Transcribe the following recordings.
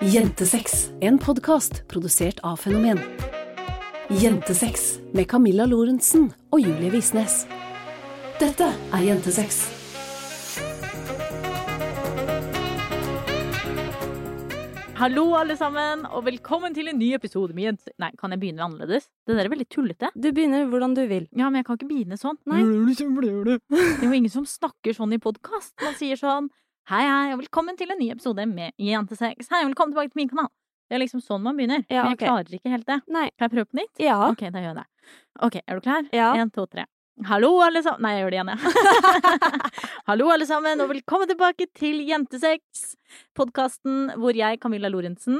Jentesex, en podkast produsert av Fenomen. Jentesex med Camilla Lorentzen og Julie Visnes. Dette er Jentesex. Hallo, alle sammen, og velkommen til en ny episode med Jente... Nei, kan jeg begynne annerledes? Det der er veldig tullete. Du begynner hvordan du vil. Ja, men jeg kan ikke begynne sånn. Nei. Det er jo ingen som snakker sånn i podkast. Man sier sånn Hei, hei, og velkommen til en ny episode med Jentesex. Hei, og velkommen tilbake til min kanal. Det er liksom sånn man begynner. Ja, Men jeg klarer ikke helt det. Nei. Kan jeg prøve på nytt? Ja. Ok, da gjør jeg det. Ok, er du klar? Ja. En, to, tre. Hallo, alle sammen Nei, jeg gjør det igjen, jeg. Hallo, alle sammen, og velkommen tilbake til Jentesex. Podkasten hvor jeg, Camilla Lorentzen,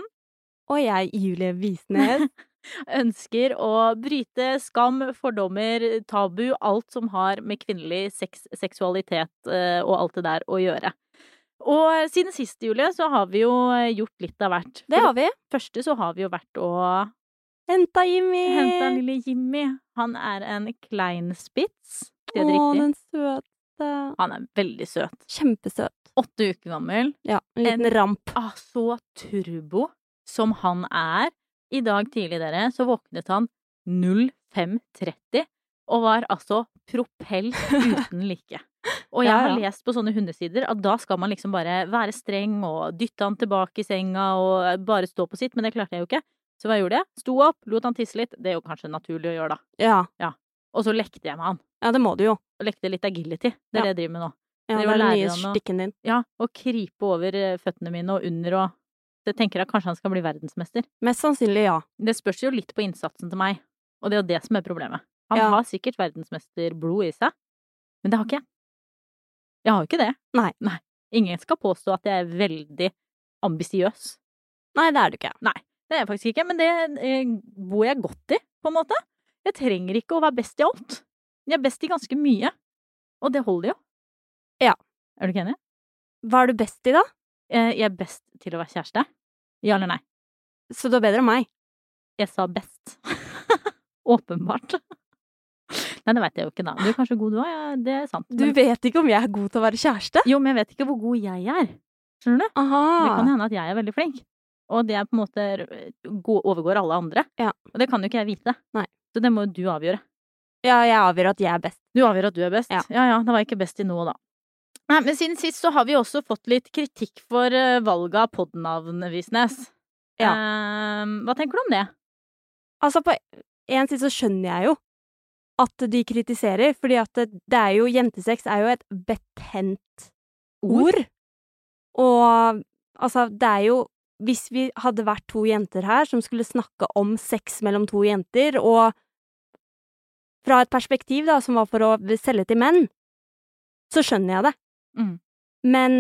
Og jeg, Julie Visnes. ønsker å bryte skam, fordommer, tabu, alt som har med kvinnelig sex, seksualitet eh, og alt det der å gjøre. Og siden sist, Julie, så har vi jo gjort litt av hvert. Det har vi. det første så har vi jo vært å Henta Jimmy. henta lille Jimmy. Han er en klein spitz. Sier jeg det Å, den søte. Han er veldig søt. Kjempesøt. Åtte uker gammel. Ja, en liten En- ramp. Ah, så turbo som han er. I dag tidlig, dere, så våknet han 05.30 og var altså propell uten like. Og jeg Ja, har lest på sånne hundesider at da skal man liksom bare være streng og dytte han tilbake i senga og bare stå på sitt, men det klarte jeg jo ikke. Så hva gjorde jeg? Sto opp, lot han tisse litt. Det er jo kanskje naturlig å gjøre, da. Ja. Og så lekte jeg med han. ja, det må du jo. Og lekte litt agility. Det er Ja. det jeg driver med nå. Ja, Det er den nye stikken din. Ja, og krype over eh, føttene mine og under og Så jeg tenker at kanskje han skal bli verdensmester. Mest sannsynlig ja. Det spørs jo litt på innsatsen til meg, og det er jo det som er problemet. Han Ja. har sikkert verdensmesterblod i seg, men det har ikke jeg. Jeg har jo ikke det. Nei. Nei. Ingen skal påstå at jeg er veldig ambisiøs. Nei, det er du ikke. Nei, Det er jeg faktisk ikke, men det eh, bor jeg godt i, på en måte. Jeg trenger ikke å være best i alt. Jeg er best i ganske mye, og det holder jo. Ja. Er du ikke enig? Hva er du best i, da? Eh, Jeg er best til å være kjæreste. Ja eller nei? Så du er bedre enn meg. Jeg sa best. Åpenbart. Nei, det veit jeg jo ikke, da. Du er kanskje god, du òg. Ja, det er sant. Du vet ikke om jeg er god til å være kjæreste? Jo, men jeg vet ikke hvor god jeg er. Skjønner du? Aha. Det kan hende at jeg er veldig flink. Og det er på en måte overgår alle andre. Ja. Og det kan jo ikke jeg vite. Nei. Så det må jo du avgjøre. Ja, jeg avgjør at jeg er best. Du avgjør at du er best. Ja. ja, ja da var jeg ikke best i noe, da. Nei, men siden sist så har vi også fått litt kritikk for uh, valget av podnavn, Visnes. Ja. Eh, hva tenker du om det? Altså, på en side så skjønner jeg jo at de kritiserer, fordi at det, er jo Jentesex er jo et betent ord. Og altså, det er jo Hvis vi hadde vært to jenter her som skulle snakke om sex mellom to jenter, og fra et perspektiv da, som var for å selge til menn, så skjønner jeg det. Mm. Men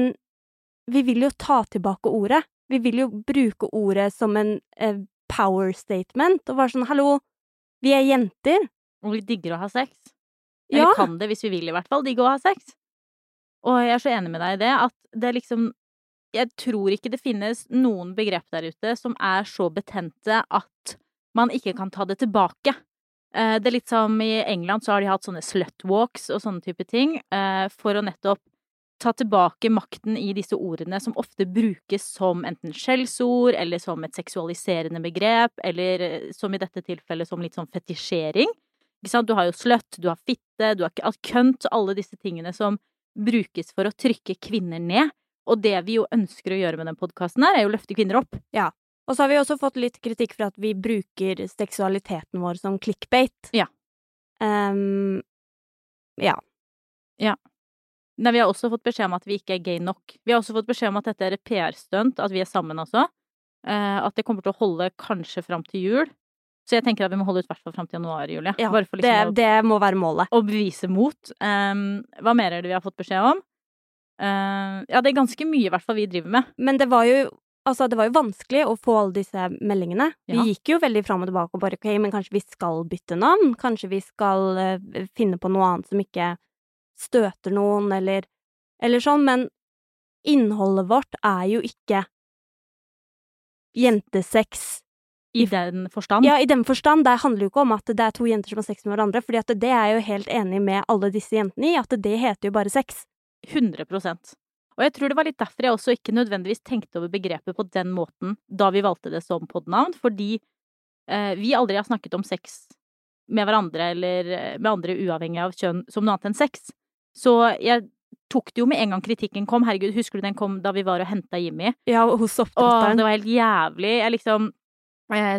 vi vil jo ta tilbake ordet. Vi vil jo bruke ordet som en eh, power statement, og være sånn hallo, vi er jenter. Og vi digger å ha sex. Ja. Eller kan det, hvis vi vil i hvert fall, digge å ha sex. Og jeg er så enig med deg i det, at det liksom Jeg tror ikke det finnes noen begrep der ute som er så betente at man ikke kan ta det tilbake. Eh, Det er litt som i England, så har de hatt sånne slutwalks og sånne type ting, eh, for å nettopp ta tilbake makten i disse ordene som ofte brukes som enten skjellsord eller som et seksualiserende begrep, eller eh, som i dette tilfellet som litt sånn fetisjering. Du har jo sløtt, du har fitte, du har kønt, alle disse tingene som brukes for å trykke kvinner ned. Og det vi jo ønsker å gjøre med den podkasten her, er jo å løfte kvinner opp. Ja. Og så har vi også fått litt kritikk for at vi bruker seksualiteten vår som clickbait. Ja. Um, ja. Nei, vi har også fått beskjed om at vi ikke er gay nok. Vi har også fått beskjed om at dette er PR-stunt, at vi er sammen også. Eh, at det kommer til å holde kanskje fram til jul. Så jeg tenker at vi må holde ut hvert fall fram til januar, Julie. ja for det, liksom å, det må være målet. å bevise mot. Um, hva mer er det vi har fått beskjed om? Uh, ja, det er ganske mye i hvert fall vi driver med. Men det var jo Altså, det var jo vanskelig å få alle disse meldingene. Ja. Vi gikk jo veldig fram og tilbake og bare ok, men kanskje vi skal bytte navn? Kanskje vi skal uh, finne på noe annet som ikke støter noen, eller eller sånn, men innholdet vårt er jo ikke jentesex I den forstand. Ja, i den forstand. Det handler jo ikke om at det er to jenter som har sex med hverandre, fordi det er jeg jo helt enig med alle disse jentene i, at det heter jo bare sex. 100% Og jeg tror det var litt derfor jeg også ikke nødvendigvis tenkte over begrepet på den måten da vi valgte det som podnavn, fordi eh, vi aldri har snakket om sex med hverandre eller eh, med andre uavhengig av kjønn som noe annet enn sex. Så jeg tok det jo med en gang kritikken kom. Herregud, husker du den kom da vi var og henta Jimmy? Ja, hos Åh, Og det var helt jævlig. Jeg liksom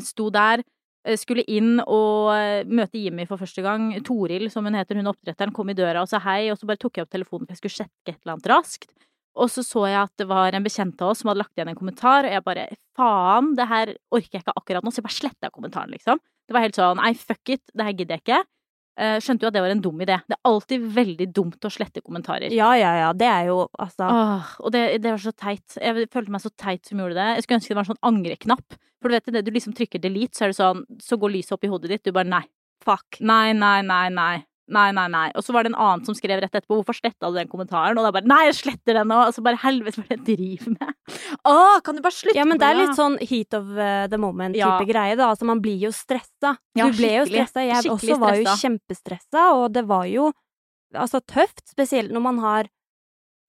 sto der, eh, skulle inn og eh, møte Jimmy for første gang. Toril, som hun heter, hun oppdretteren, kom i døra og sa hei, og så bare tok jeg opp telefonen for jeg skulle sjekke et eller annet raskt. Og så så jeg at det var en bekjent av oss som hadde lagt igjen en kommentar, og jeg bare faen, det her orker jeg ikke akkurat nå, så jeg bare sletta kommentaren, liksom. Det var helt sånn nei, fuck it, det her gidder jeg ikke. Eh, skjønte jo at det var en dum idé. Det er alltid veldig dumt å slette kommentarer. Ja, ja, ja. Det er jo altså Åh, og det, det var så teit. Jeg følte meg så teit som gjorde det. Jeg skulle ønske det var en sånn angreknapp. For du vet det, du liksom trykker delete, så er det sånn, så går lyset opp i hodet ditt. Du bare nei. fuck. Nei, nei, nei, nei. Nei, nei, nei. Og så var det en annen som skrev rett etterpå 'Hvorfor sletta du den kommentaren?' Og da bare 'Nei, jeg sletter den nå!' Og så bare helvete, hva er det jeg driver med? Åh, kan du bare slutte Ja, men det er litt sånn heat of uh, the moment-type Ja. greie, da. Altså, man blir jo stressa. Ja, du ble jo stressa. Jeg Skikkelig også var jo stressa. kjempestressa, og det var jo altså tøft, spesielt når man har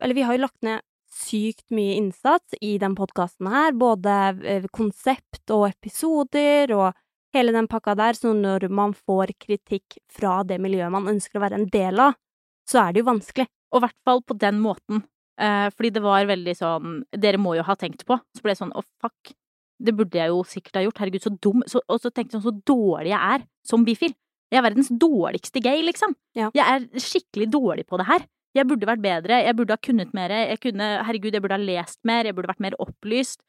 Eller vi har jo lagt ned sykt mye innsats i den podkasten her, både eh, konsept og episoder og hele den pakka der, så når man får kritikk fra det miljøet man ønsker å være en del av, så er det jo vanskelig. Og i hvert fall på den måten. Eh, fordi det var veldig sånn Dere må jo ha tenkt på. Så ble det sånn å, fuck. Det burde jeg jo sikkert ha gjort. Herregud, så dum. Så, og så tenkte jeg sånn, så dårlig jeg er som bifil. Jeg er verdens dårligste gay, liksom. Ja. Jeg er skikkelig dårlig på det her. Jeg burde vært bedre, jeg burde ha kunnet mer. Jeg kunne, herregud, jeg burde ha lest mer, jeg burde vært mer opplyst.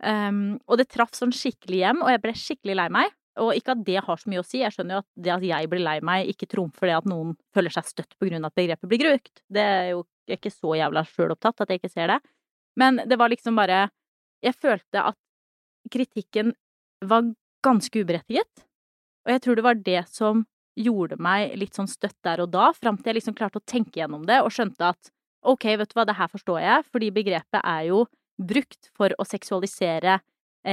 Um, og det traff sånn skikkelig hjem, og jeg ble skikkelig lei meg. Og ikke at det har så mye å si, jeg skjønner jo at det at jeg blir lei meg, ikke trumfer det at noen føler seg støtt på grunn av at begrepet blir brukt. Det er jo ikke så jævla sjølopptatt at jeg ikke ser det. Men det var liksom bare Jeg følte at kritikken var ganske uberettiget. Og jeg tror det var det som gjorde meg litt sånn støtt der og da, fram til jeg liksom klarte å tenke gjennom det og skjønte at ok, vet du hva, det her forstår jeg, fordi begrepet er jo brukt for å seksualisere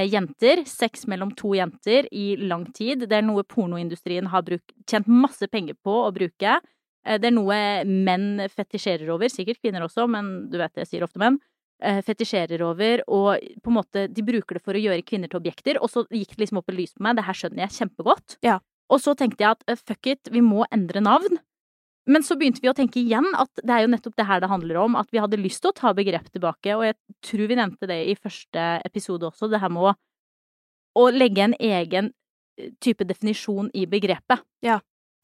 jenter. Sex mellom to jenter i lang tid. Det er noe pornoindustrien har brukt, tjent masse penger på å bruke. Eh, det er noe menn fetisjerer over, sikkert kvinner også, men du vet jeg sier ofte menn. Eh, fetisjerer over, og på en måte de bruker det for å gjøre kvinner til objekter. Og så gikk det liksom opp et lys på meg, det her skjønner jeg kjempegodt. Ja. Og så tenkte jeg at eh, fuck it, vi må endre navn. Men så begynte vi å tenke igjen at det er jo nettopp det her det handler om, at vi hadde lyst til å ta begrep tilbake, og jeg tror vi nevnte det i første episode også, det her med å, å legge en egen eh, type definisjon i begrepet. Ja.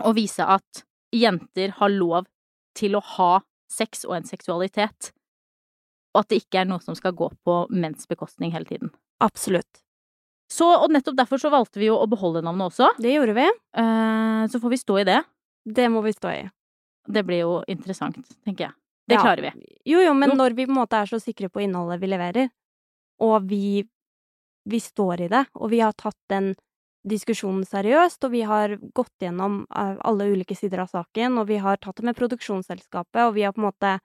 Og vise at jenter har lov til å ha sex og en seksualitet, og at det ikke er noe som skal gå på menns bekostning hele tiden. Absolutt. Så, og nettopp derfor så valgte vi jo å beholde navnet også, Det gjorde vi. eh, så får vi stå i det. Det må vi stå i. Det blir jo interessant, tenker jeg. Det Ja. klarer vi. Jo, jo, men Jo. når vi på en måte er så sikre på innholdet vi leverer, og vi, vi står i det, og vi har tatt den diskusjonen seriøst, og vi har gått gjennom eh, alle ulike sider av saken, og vi har tatt det med produksjonsselskapet, og vi har på en måte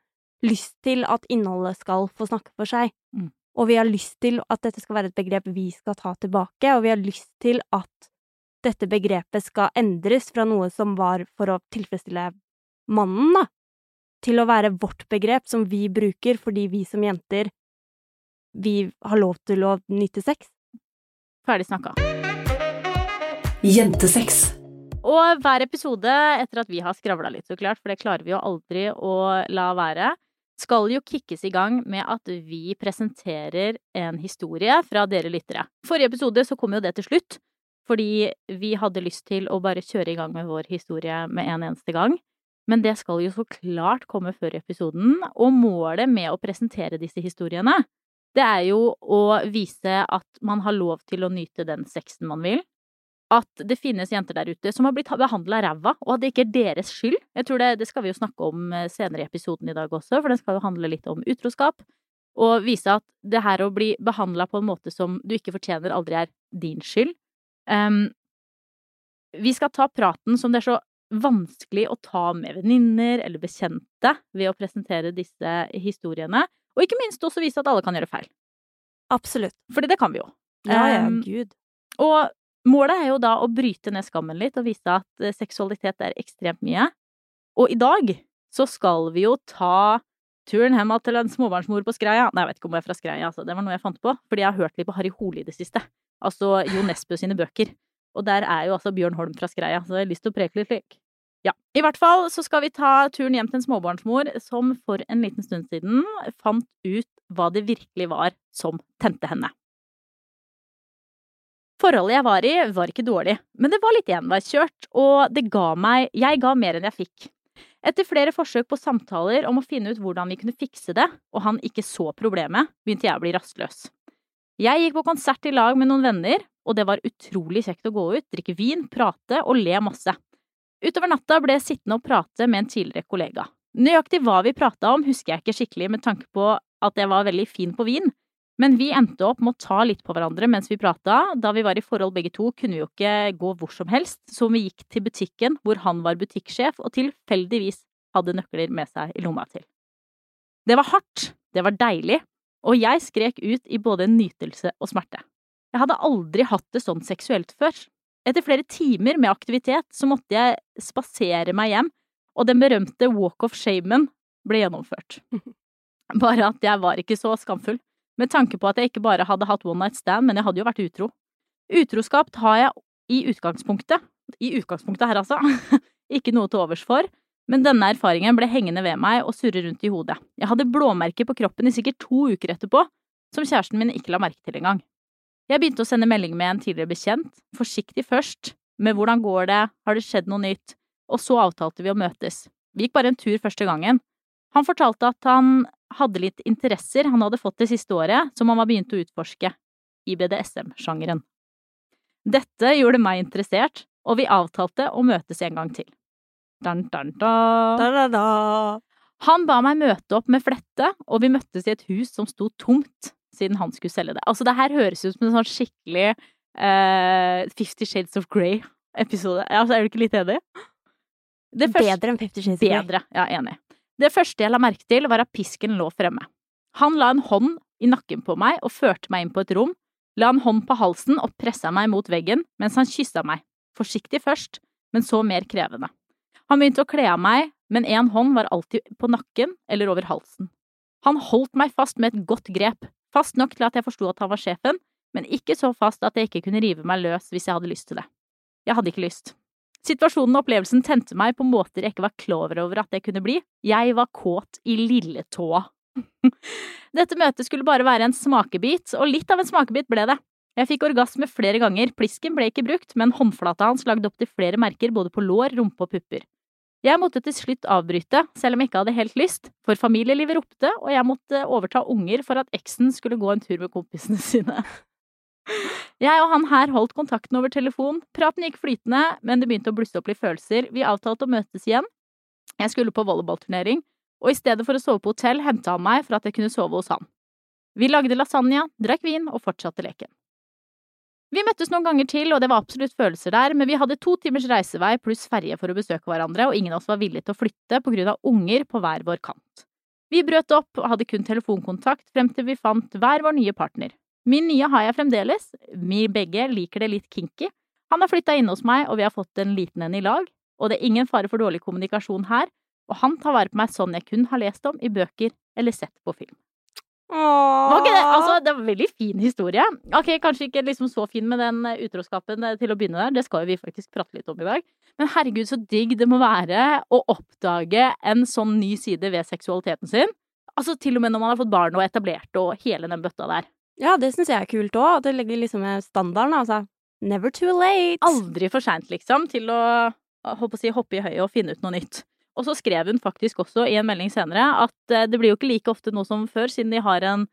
lyst til at innholdet skal få snakke for seg. Mm. Og vi har lyst til at dette skal være et begrep vi skal ta tilbake, og vi har lyst til at dette begrepet skal endres fra noe som var for å tilfredsstille mannen, da, til å være vårt begrep som vi bruker fordi vi som jenter, vi har lov til å nyte sex. Ferdig snakka. Jentesex. Og hver episode, etter at vi har skravla litt, så klart, for det klarer vi jo aldri å la være, skal jo kickes i gang med at vi presenterer en historie fra dere lyttere. Forrige episode så kom jo det til slutt, fordi vi hadde lyst til å bare kjøre i gang med vår historie med en eneste gang. Men det skal jo så klart komme før episoden, og målet med å presentere disse historiene, det er jo å vise at man har lov til å nyte den sexen man vil, at det finnes jenter der ute som har blitt behandla ræva, og at det ikke er deres skyld. Jeg tror det, det skal vi jo snakke om eh, senere i episoden i dag også, for den skal jo handle litt om utroskap. Og vise at det her å bli behandla på en måte som du ikke fortjener, aldri er din skyld. Um, vi skal ta praten som det er så vanskelig å ta med venninner eller bekjente ved å presentere disse historiene, og ikke minst også vise at alle kan gjøre feil. Absolutt. Fordi det kan vi jo. Ja, ja, gud. og målet er jo da å bryte ned skammen litt og vise at eh, seksualitet er ekstremt mye. Og i dag så skal vi jo ta turen hjem til en småbarnsmor på Skreia. Nei, jeg vet ikke om jeg er fra Skreia, altså. Det var noe jeg fant på. Fordi jeg har hørt litt på Harry Hole i det siste. Altså Jo Nesbø sine bøker. Og der er jo altså Bjørn Holm fra Skreia, så jeg har lyst til å preke litt slik. Ja. I hvert fall så skal vi ta turen hjem til en småbarnsmor som for en liten stund siden fant ut hva det virkelig var som tente henne. Forholdet jeg var i, var ikke dårlig, men det var litt enveiskjørt, og det ga meg… Jeg ga mer enn jeg fikk. Etter flere forsøk på samtaler om å finne ut hvordan vi kunne fikse det, og han ikke så problemet, begynte jeg å bli rastløs. Jeg gikk på konsert i lag med noen venner, og det var utrolig kjekt å gå ut, drikke vin, prate og le masse. Utover natta ble jeg sittende og prate med en tidligere kollega. Nøyaktig hva vi prata om, husker jeg ikke skikkelig med tanke på at jeg var veldig fin på vin, men vi endte opp med å ta litt på hverandre mens vi prata. Da vi var i forhold begge to, kunne vi jo ikke gå hvor som helst, så vi gikk til butikken hvor han var butikksjef og tilfeldigvis hadde nøkler med seg i lomma til. Det var hardt, det var deilig, og jeg skrek ut i både nytelse og smerte. Jeg hadde aldri hatt det sånn seksuelt før. Etter flere timer med aktivitet så måtte jeg spasere meg hjem, og den berømte walk of shamen ble gjennomført. Bare at jeg var ikke så skamfull med tanke på at jeg ikke bare hadde hatt one night stand, men jeg hadde jo vært utro. Utroskap har jeg i utgangspunktet, i utgangspunktet her altså, ikke noe til overs for, men denne erfaringen ble hengende ved meg og surre rundt i hodet. Jeg hadde blåmerker på kroppen i sikkert to uker etterpå, som kjæresten min ikke la merke til engang. Jeg begynte å sende melding med en tidligere bekjent, forsiktig først, med hvordan går det, har det skjedd noe nytt, og så avtalte vi å møtes. Vi gikk bare en tur første gangen. Han fortalte at han hadde litt interesser han hadde fått det siste året, som han var begynt å utforske i BDSM-sjangeren. Dette gjorde meg interessert, og vi avtalte å møtes en gang til. Dan, dan, dun. Da, da, da. Han ba meg møte opp med flette, og vi møttes i et hus som sto tomt, siden han skulle selge det. Altså, det her høres ut som en sånn skikkelig uh, Fifty Shades of Grey-episode. Altså, er du ikke litt enig? Det første- Bedre enn Fifty Shades of Grey. Bedre, ja, enig. Det første jeg la merke til, var at pisken lå fremme. Han la en hånd i nakken på meg og førte meg inn på et rom, la en hånd på halsen og pressa meg mot veggen mens han kyssa meg, forsiktig først, men så mer krevende. Han begynte å kle av meg, men én hånd var alltid på nakken eller over halsen. Han holdt meg fast med et godt grep, fast nok til at jeg forsto at han var sjefen, men ikke så fast at jeg ikke kunne rive meg løs hvis jeg hadde lyst til det. Jeg hadde ikke lyst. Situasjonen og opplevelsen tente meg på måter jeg ikke var klar over at det kunne bli. Jeg var kåt i lilletåa. Dette møtet skulle bare være en smakebit, og litt av en smakebit ble det. Jeg fikk orgasme flere ganger, plisken ble ikke brukt, men håndflata hans lagde opptil flere merker både på lår, rumpe og pupper. Jeg måtte til slutt avbryte, selv om jeg ikke hadde helt lyst, for familielivet ropte, og jeg måtte overta unger for at eksen skulle gå en tur med kompisene sine. Jeg og han her holdt kontakten over telefon, praten gikk flytende, men det begynte å blusse opp litt følelser, vi avtalte å møtes igjen. Jeg skulle på volleyballturnering, og i stedet for å sove på hotell, henta han meg for at jeg kunne sove hos han. Vi lagde lasagne, drakk vin og fortsatte leken. Vi møttes noen ganger til, og det var absolutt følelser der, men vi hadde to timers reisevei pluss ferje for å besøke hverandre, og ingen av oss var villige til å flytte på grunn av unger på hver vår kant. Vi brøt opp og hadde kun telefonkontakt frem til vi fant hver vår nye partner. Min nye har jeg fremdeles, vi begge liker det litt kinky. Han har flytta inne hos meg, og vi har fått en liten en i lag, og det er ingen fare for dårlig kommunikasjon her, og han tar vare på meg sånn jeg kun har lest om i bøker eller sett på film. Var ikke det? Altså, det var en veldig fin historie. Ok, kanskje ikke liksom så fin med den eh, utroskapen eh, til å begynne der, det skal jo vi faktisk prate litt om i dag. Men herregud, så digg det må være å oppdage en sånn ny side ved seksualiteten sin. Altså til og med når man har fått barn og etablert og hele den bøtta der. Ja, det syns jeg er kult òg. Det legger liksom standarden, altså. Never too late. Aldri for seint, liksom, til å å si, hoppe i høyet og finne ut noe nytt. Og så skrev hun faktisk også i en melding senere at eh, det blir jo ikke like ofte nå som før, siden de har en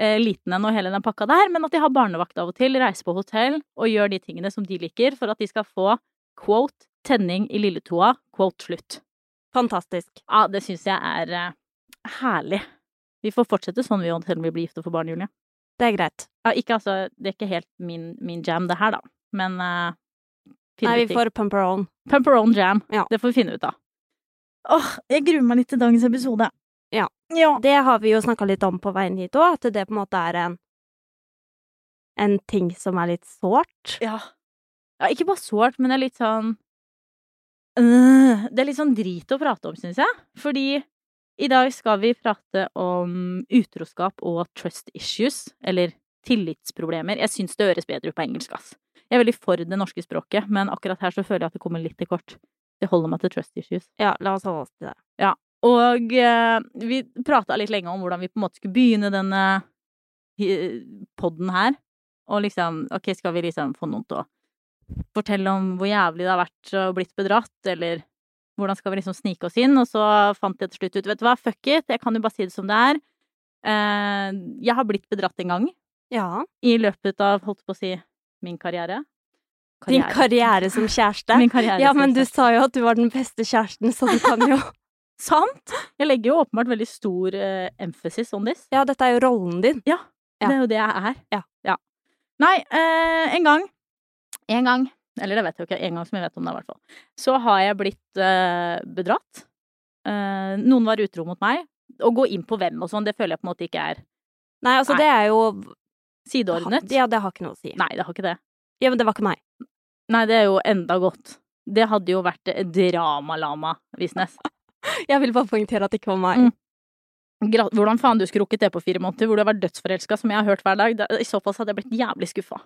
eh, liten en og hele den pakka der, men at de har barnevakt av og til, reiser på hotell og gjør de tingene som de liker, for at de skal få quote tenning i lilletoa, quote slutt. Fantastisk. Ja, det syns jeg er eh, herlig. Vi får fortsette sånn vi selv om vi blir gift og får barn, Julie. Det er greit. Ja, ikke altså, det er ikke helt min, min jam det her, da, men eh, Nei, vi får pump our own. Pump jam. Ja. Det får vi finne ut av. Åh, jeg gruer meg litt til dagens episode. Ja. Ja. Det har vi jo snakka litt om på veien hit òg, at det på en måte er en en ting som er litt sårt. Ja. ja ikke bare sårt, men det er litt sånn øh, Det er litt sånn drit å prate om, syns jeg. Fordi I dag skal vi prate om utroskap og trust issues, eller tillitsproblemer. Jeg syns det høres bedre ut på engelsk, ass. Jeg er veldig for det norske språket, men akkurat her så føler jeg at det kommer litt til kort. Det holder meg til trust issues. Ja, la oss holde oss til det. Ja. Og eh, vi prata litt lenge om hvordan vi på en måte skulle begynne denne podden her. Og liksom, ok, skal vi liksom få noen til å fortelle om hvor jævlig det har vært å blitt bedratt, eller hvordan skal vi liksom snike oss inn? Og så fant jeg til slutt ut, vet du hva, fuck it, jeg kan jo bare si det som det er. Eh, jeg har blitt bedratt en gang Ja. i løpet av, holdt på å si, min karriere. Din karriere som kjæreste. Min karriere Ja, men du sa jo at du var den beste kjæresten, så du kan jo Sant! Jeg legger jo åpenbart veldig stor uh, emphasis on this. Ja, dette er jo rollen din. Ja. Det er jo det jeg er. Ja. Nei, uh, en gang En gang, eller det vet jeg jo ikke, en gang som jeg vet om det, i hvert fall. Så har jeg blitt uh, bedratt. Noen var utro mot meg. Å gå inn på hvem og sånn, det føler jeg på en måte ikke er Nei, altså, Nei. det er jo sideordnet. Ja, det har ikke noe å si. Nei, det har ikke det. Ja, men det var ikke meg. Nei, det er jo enda godt. Det hadde jo vært dramalama, Visnes. Jeg vil bare poengtere at det ikke var meg. Mm. Hvordan faen du skulle rukket det på fire måneder, hvor du har vært dødsforelska, som jeg har hørt hver dag. I så fall så hadde jeg blitt jævlig skuffa.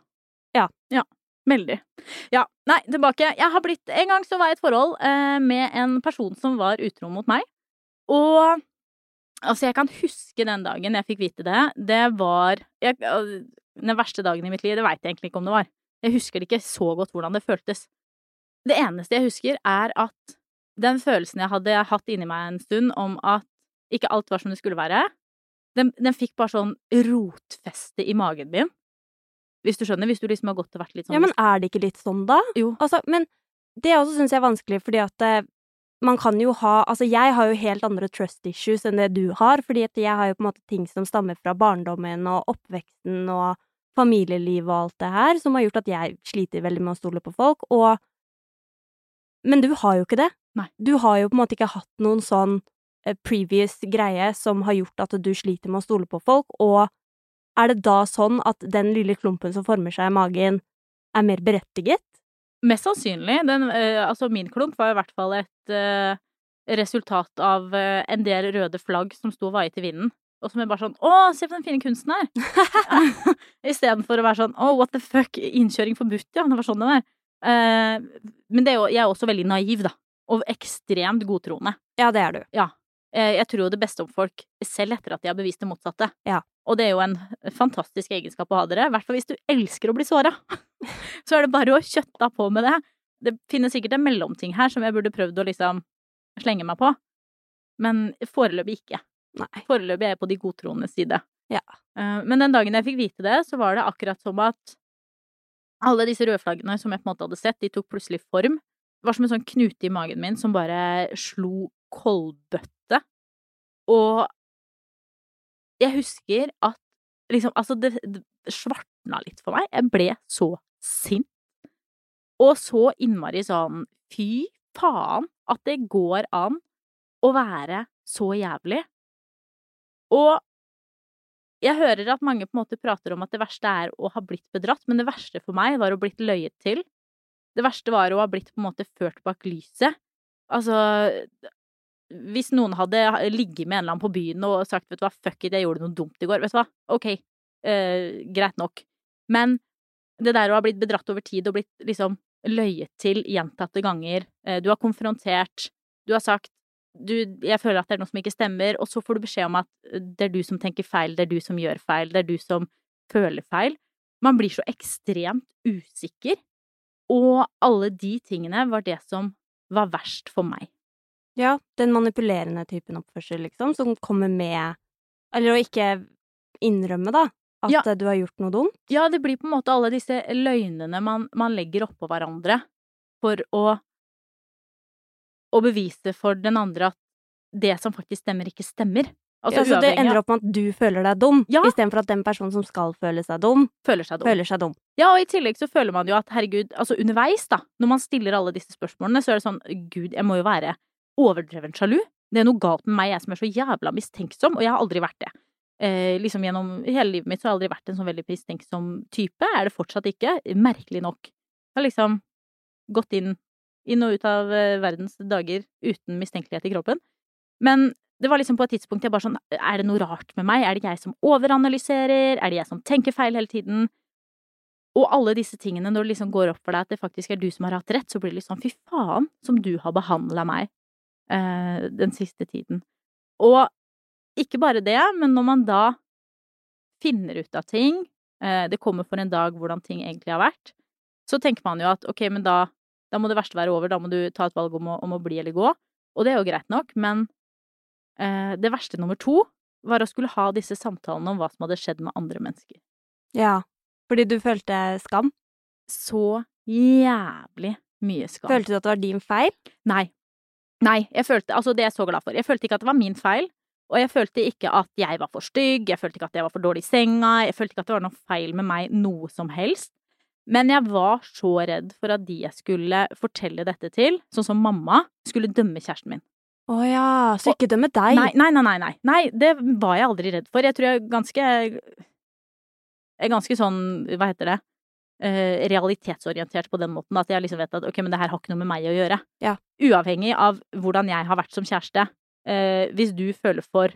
Ja. Ja. Veldig. Ja. Nei, tilbake. Jeg har blitt En gang så var jeg i et forhold eh, med en person som var utro mot meg. Og altså, jeg kan huske den dagen jeg fikk vite det. Det var jeg, Den verste dagen i mitt liv. Det veit jeg egentlig ikke om det var. Jeg husker det ikke så godt hvordan det føltes. Det eneste jeg husker, er at den følelsen jeg hadde hatt inni meg en stund om at ikke alt var som det skulle være, den, den fikk bare sånn rotfeste i magen min. Hvis du skjønner? Hvis du liksom har gått og vært litt sånn Ja, men er det ikke litt sånn, da? Jo. Altså, men det også syns jeg er vanskelig, fordi at eh, man kan jo ha Altså, jeg har jo helt andre trust issues enn det du har, fordi at jeg har jo på en måte ting som stammer fra barndommen og oppveksten og familieliv og alt det her, som har gjort at jeg sliter veldig med å stole på folk, og Men du har jo ikke det. Nei. Du har jo på en måte ikke hatt noen sånn eh, previous greie som har gjort at du sliter med å stole på folk, og er det da sånn at den lille klumpen som former seg i magen, er mer berettiget? Mest sannsynlig. Den, eh, altså, min klump var i hvert fall et eh, resultat av en del røde flagg som sto og vaiet i vinden. Og som er bare sånn Å, se på den fine kunsten her! Istedenfor å være sånn Å, what the fuck, innkjøring forbudt, ja. Det var sånn det var. Eh, men det er jo, jeg er også veldig naiv, da. Og ekstremt godtroende. Ja, det er du. Eh, jeg tror jo det beste om folk, selv etter at de har bevist det motsatte. Ja. Og det er jo en fantastisk egenskap å ha dere, i hvert fall hvis du elsker å bli såra. Så er det bare å kjøtte på med det. Det finnes sikkert en mellomting her som jeg burde prøvd å liksom slenge meg på, men foreløpig ikke. Nei. Foreløpig er jeg på de godtroendes side. Ja. Eh, Men den dagen jeg fikk vite det, så var det akkurat som at alle disse røde flaggene som jeg på en måte hadde sett, de tok plutselig form. Det var som en sånn knute i magen min som bare slo koldbøtte. Og jeg husker at liksom Altså, det, det svartna litt for meg. Jeg ble så sint. Og så innmari sånn Fy faen at det går an å være så jævlig. Og jeg hører at mange på en måte prater om at det verste er å ha blitt bedratt, men det verste for meg var å blitt løyet til. Det verste var å ha blitt på en måte ført bak lyset. Altså Hvis noen hadde ligget med en eller annen på byen og sagt vet du hva, fuck it, jeg gjorde noe dumt i går, vet du hva, ok, eh, greit nok. Men det der å ha blitt bedratt over tid og blitt liksom løyet til gjentatte ganger, eh, du har konfrontert, du har sagt du, jeg føler at det er noe som ikke stemmer, og så får du beskjed om at det er du som tenker feil, det er du som gjør feil, det er du som føler feil. Man blir så ekstremt usikker, og alle de tingene var det som var verst for meg. Ja, den manipulerende typen oppførsel, liksom, som kommer med Eller å ikke innrømme, da, at Ja. eh, du har gjort noe dumt. Ja, det blir på en måte alle disse løgnene man, man legger oppå hverandre for å å bevise for den andre at det som faktisk stemmer, ikke stemmer. Altså ja, så det ender opp med at du føler deg dum, Ja. istedenfor at den personen som skal føle seg dum, føler seg dum. føler seg dum. Ja, og i tillegg så føler man jo at herregud, altså underveis, da, når man stiller alle disse spørsmålene, så er det sånn gud, jeg må jo være overdreven sjalu. Det er noe galt med meg, jeg som er så jævla mistenksom, og jeg har aldri vært det. Eh, liksom gjennom hele livet mitt så har jeg aldri vært en sånn veldig mistenksom type, er det fortsatt ikke, merkelig nok. Jeg har liksom gått inn, inn og ut av eh, verdens dager uten mistenkelighet i kroppen. Men det var liksom på et tidspunkt jeg bare sånn Er det noe rart med meg? Er det jeg som overanalyserer? Er det jeg som tenker feil hele tiden? Og alle disse tingene, når det liksom går opp for deg at det faktisk er du som har hatt rett, så blir det sånn fy faen som du har behandla meg eh, den siste tiden. Og ikke bare det, men når man da finner ut av ting, eh, det kommer for en dag hvordan ting egentlig har vært, så tenker man jo at ok, men da, da må det verste være over, da må du ta et valg om å, om å bli eller gå. Og det er jo greit nok, men eh, det verste nummer to var å skulle ha disse samtalene om hva som hadde skjedd med andre mennesker. Ja. Fordi du følte skam? Så jævlig mye skam. Følte du at det var din feil? Nei. Nei, jeg følte Altså, det er jeg så glad for. Jeg følte ikke at det var min feil. Og jeg følte ikke at jeg var for stygg, jeg følte ikke at jeg var for dårlig i senga, jeg følte ikke at det var noe feil med meg noe som helst. Men jeg var så redd for at de jeg skulle fortelle dette til, sånn som mamma, skulle dømme kjæresten min. Å ja, så ikke dømme deg. Nei, nei, nei, nei. Nei, det var jeg aldri redd for. Jeg tror jeg er ganske Jeg er ganske sånn, hva heter det, eh, realitetsorientert på den måten. At jeg liksom vet at ok, men det her har ikke noe med meg å gjøre. Ja. Uavhengig av hvordan jeg har vært som kjæreste. Eh, hvis du føler for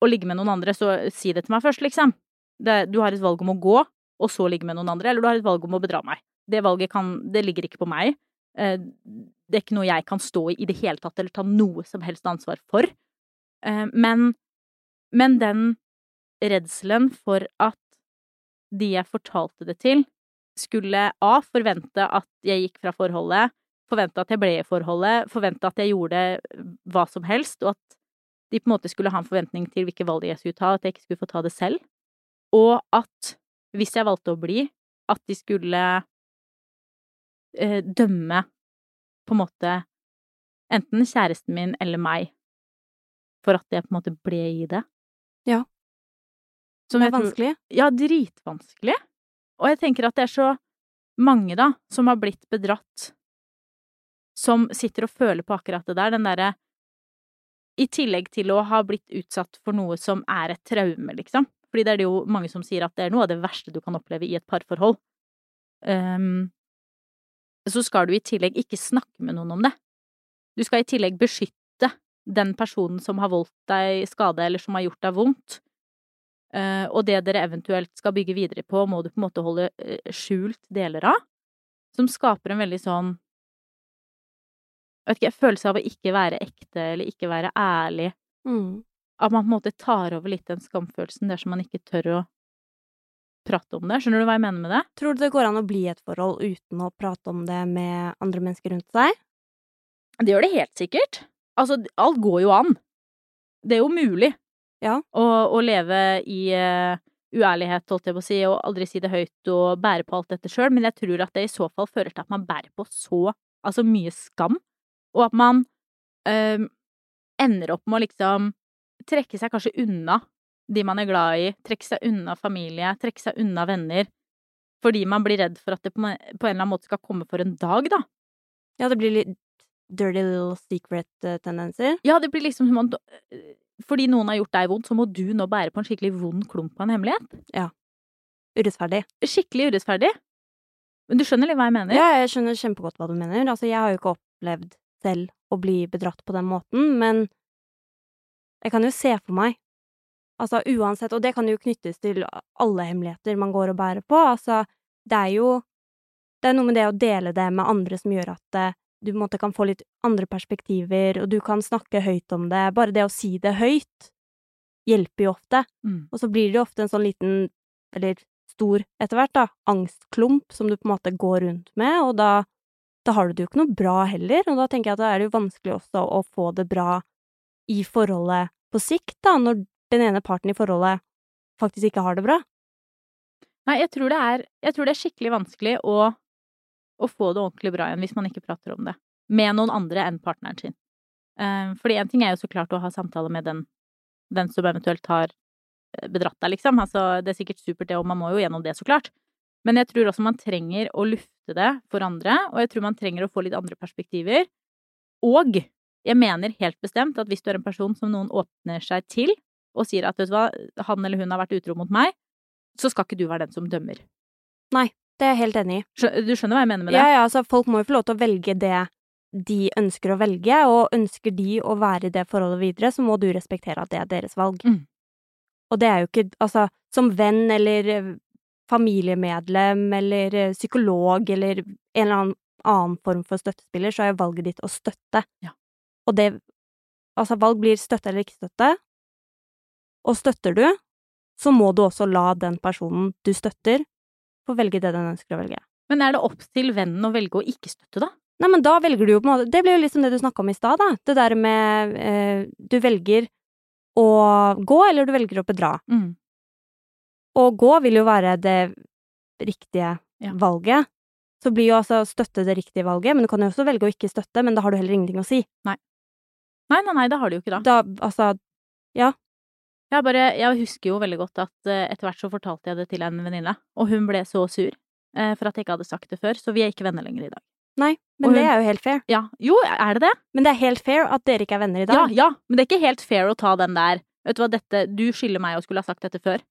å ligge med noen andre, så si det til meg først, liksom. Det, du har et valg om å gå, og så ligge med noen andre, eller du har et valg om å bedra meg. Det valget kan Det ligger ikke på meg. Eh, det er ikke noe jeg kan stå i i det hele tatt, eller ta noe som helst ansvar for. Eh, men, men den redselen for at de jeg fortalte det til, skulle A. forvente at jeg gikk fra forholdet, forvente at jeg ble i forholdet, forvente at jeg gjorde hva som helst, og at de på en måte skulle ha en forventning til hvilke valg jeg skulle ta, at jeg ikke skulle få ta det selv. Og at hvis jeg valgte å bli, at de skulle eh, dømme på en måte enten kjæresten min eller meg for at jeg på en måte ble i det. Ja. Som er tror- vanskelig. ja, dritvanskelig. Og jeg tenker at det er så mange, da, som har blitt bedratt, som sitter og føler på akkurat det der, den derre I tillegg til å ha blitt utsatt for noe som er et traume, liksom. Fordi det er det jo mange som sier at det er noe av det verste du kan oppleve i et parforhold. Um, så skal du i tillegg ikke snakke med noen om det. Du skal i tillegg beskytte den personen som har voldt deg skade, eller som har gjort deg vondt. Uh, og det dere eventuelt skal bygge videre på, må du på en måte holde uh, skjult deler av. Som skaper en veldig sånn jeg vet ikke, følelse av å ikke være ekte eller ikke være ærlig. Mm. At man på en måte tar over litt den skamfølelsen dersom man ikke tør å prate om det. Skjønner du hva jeg mener med det? Tror du det går an å bli i et forhold uten å prate om det med andre mennesker rundt seg? Det gjør det helt sikkert. Altså, alt går jo an. Det er jo mulig Ja. å, å leve i uh, uærlighet, holdt jeg på å si, og aldri si det høyt og bære på alt dette sjøl, men jeg tror at det i så fall fører til at man bærer på så altså mye skam, og at man uh, ender opp med å liksom trekke seg kanskje unna de man er glad i, trekke seg unna familie, trekke seg unna venner, fordi man blir redd for at det på en eller annen måte skal komme for en dag, da. Ja, det blir litt dirty little secret-tendenser. Ja, det blir liksom som om øh, Fordi noen har gjort deg vondt, så må du nå bære på en skikkelig vond klump av en hemmelighet. Ja. Urettferdig. Skikkelig urettferdig. Men du skjønner litt hva jeg mener? Ja, jeg skjønner kjempegodt hva du mener. Altså, jeg har jo ikke opplevd selv å bli bedratt på den måten, men jeg kan jo se for meg Altså uansett, og det kan jo knyttes til alle hemmeligheter man går og bærer på, altså det er jo Det er noe med det å dele det med andre som gjør at eh, du på en måte kan få litt andre perspektiver, og du kan snakke høyt om det. Bare det å si det høyt hjelper jo ofte. Mm. Og så blir det jo ofte en sånn liten, eller stor etter hvert, da, angstklump som du på en måte går rundt med, og da, da har du det jo ikke noe bra heller, og da tenker jeg at da er det jo vanskelig også å få det bra i forholdet på sikt, da, når den ene parten i forholdet faktisk ikke har det bra. Nei, jeg tror, det er, tror det er skikkelig vanskelig å, å få det ordentlig bra igjen hvis man ikke prater om det med noen andre enn partneren sin. Eh, fordi en ting er jo så klart å ha samtale med den, den som eventuelt har eh, bedratt deg, liksom. Altså, det er sikkert supert, det, og man må jo gjennom det, så klart. Men jeg tror også man trenger å lufte det for andre, og jeg tror man trenger å få litt andre perspektiver. Og jeg mener helt bestemt at hvis du er en person som noen åpner seg til, og sier at vet du hva, han eller hun har vært utro mot meg, så skal ikke du være den som dømmer. Nei, Det er jeg helt enig i. Du skjønner hva jeg mener med det? Ja, ja, altså folk må jo få lov til å velge det de ønsker å velge, og ønsker de å være i det forholdet videre, så må du respektere at det er deres valg. Mm. Og det er jo ikke Altså, som venn eller eh, familiemedlem eller eh, psykolog eller en eller annen annen form for støttespiller, så er valget ditt å støtte. Ja. Og det Altså, valg blir støtte eller ikke støtte. Og støtter du, så må du også la den personen du støtter, få velge det den ønsker å velge. Men er det opp til vennen å velge å ikke støtte, da? Nei, men da velger du jo på en måte Det blir jo liksom det du snakka om i stad, da. Det der med eh, Du velger å gå, eller du velger å bedra. Mm. Å gå vil jo være det riktige Ja. valget. Så blir jo altså støtte det riktige valget, men du kan jo også velge å ikke støtte, men da har du heller ingenting å si. Nei, nei, nei, nei, det har de jo ikke da. Da, altså Jeg bare, jeg husker jo veldig godt at eh, etter hvert så fortalte jeg det til en venninne, og hun ble så sur eh, for at jeg ikke hadde sagt det før, så vi er ikke venner lenger i dag. Nei, men hun, det er jo helt fair. Ja, jo, er det det? Men det er helt fair at dere ikke er venner i dag. ja, men det er ikke helt fair å ta den der Vet du hva, dette Du skylder meg å skulle ha sagt dette før.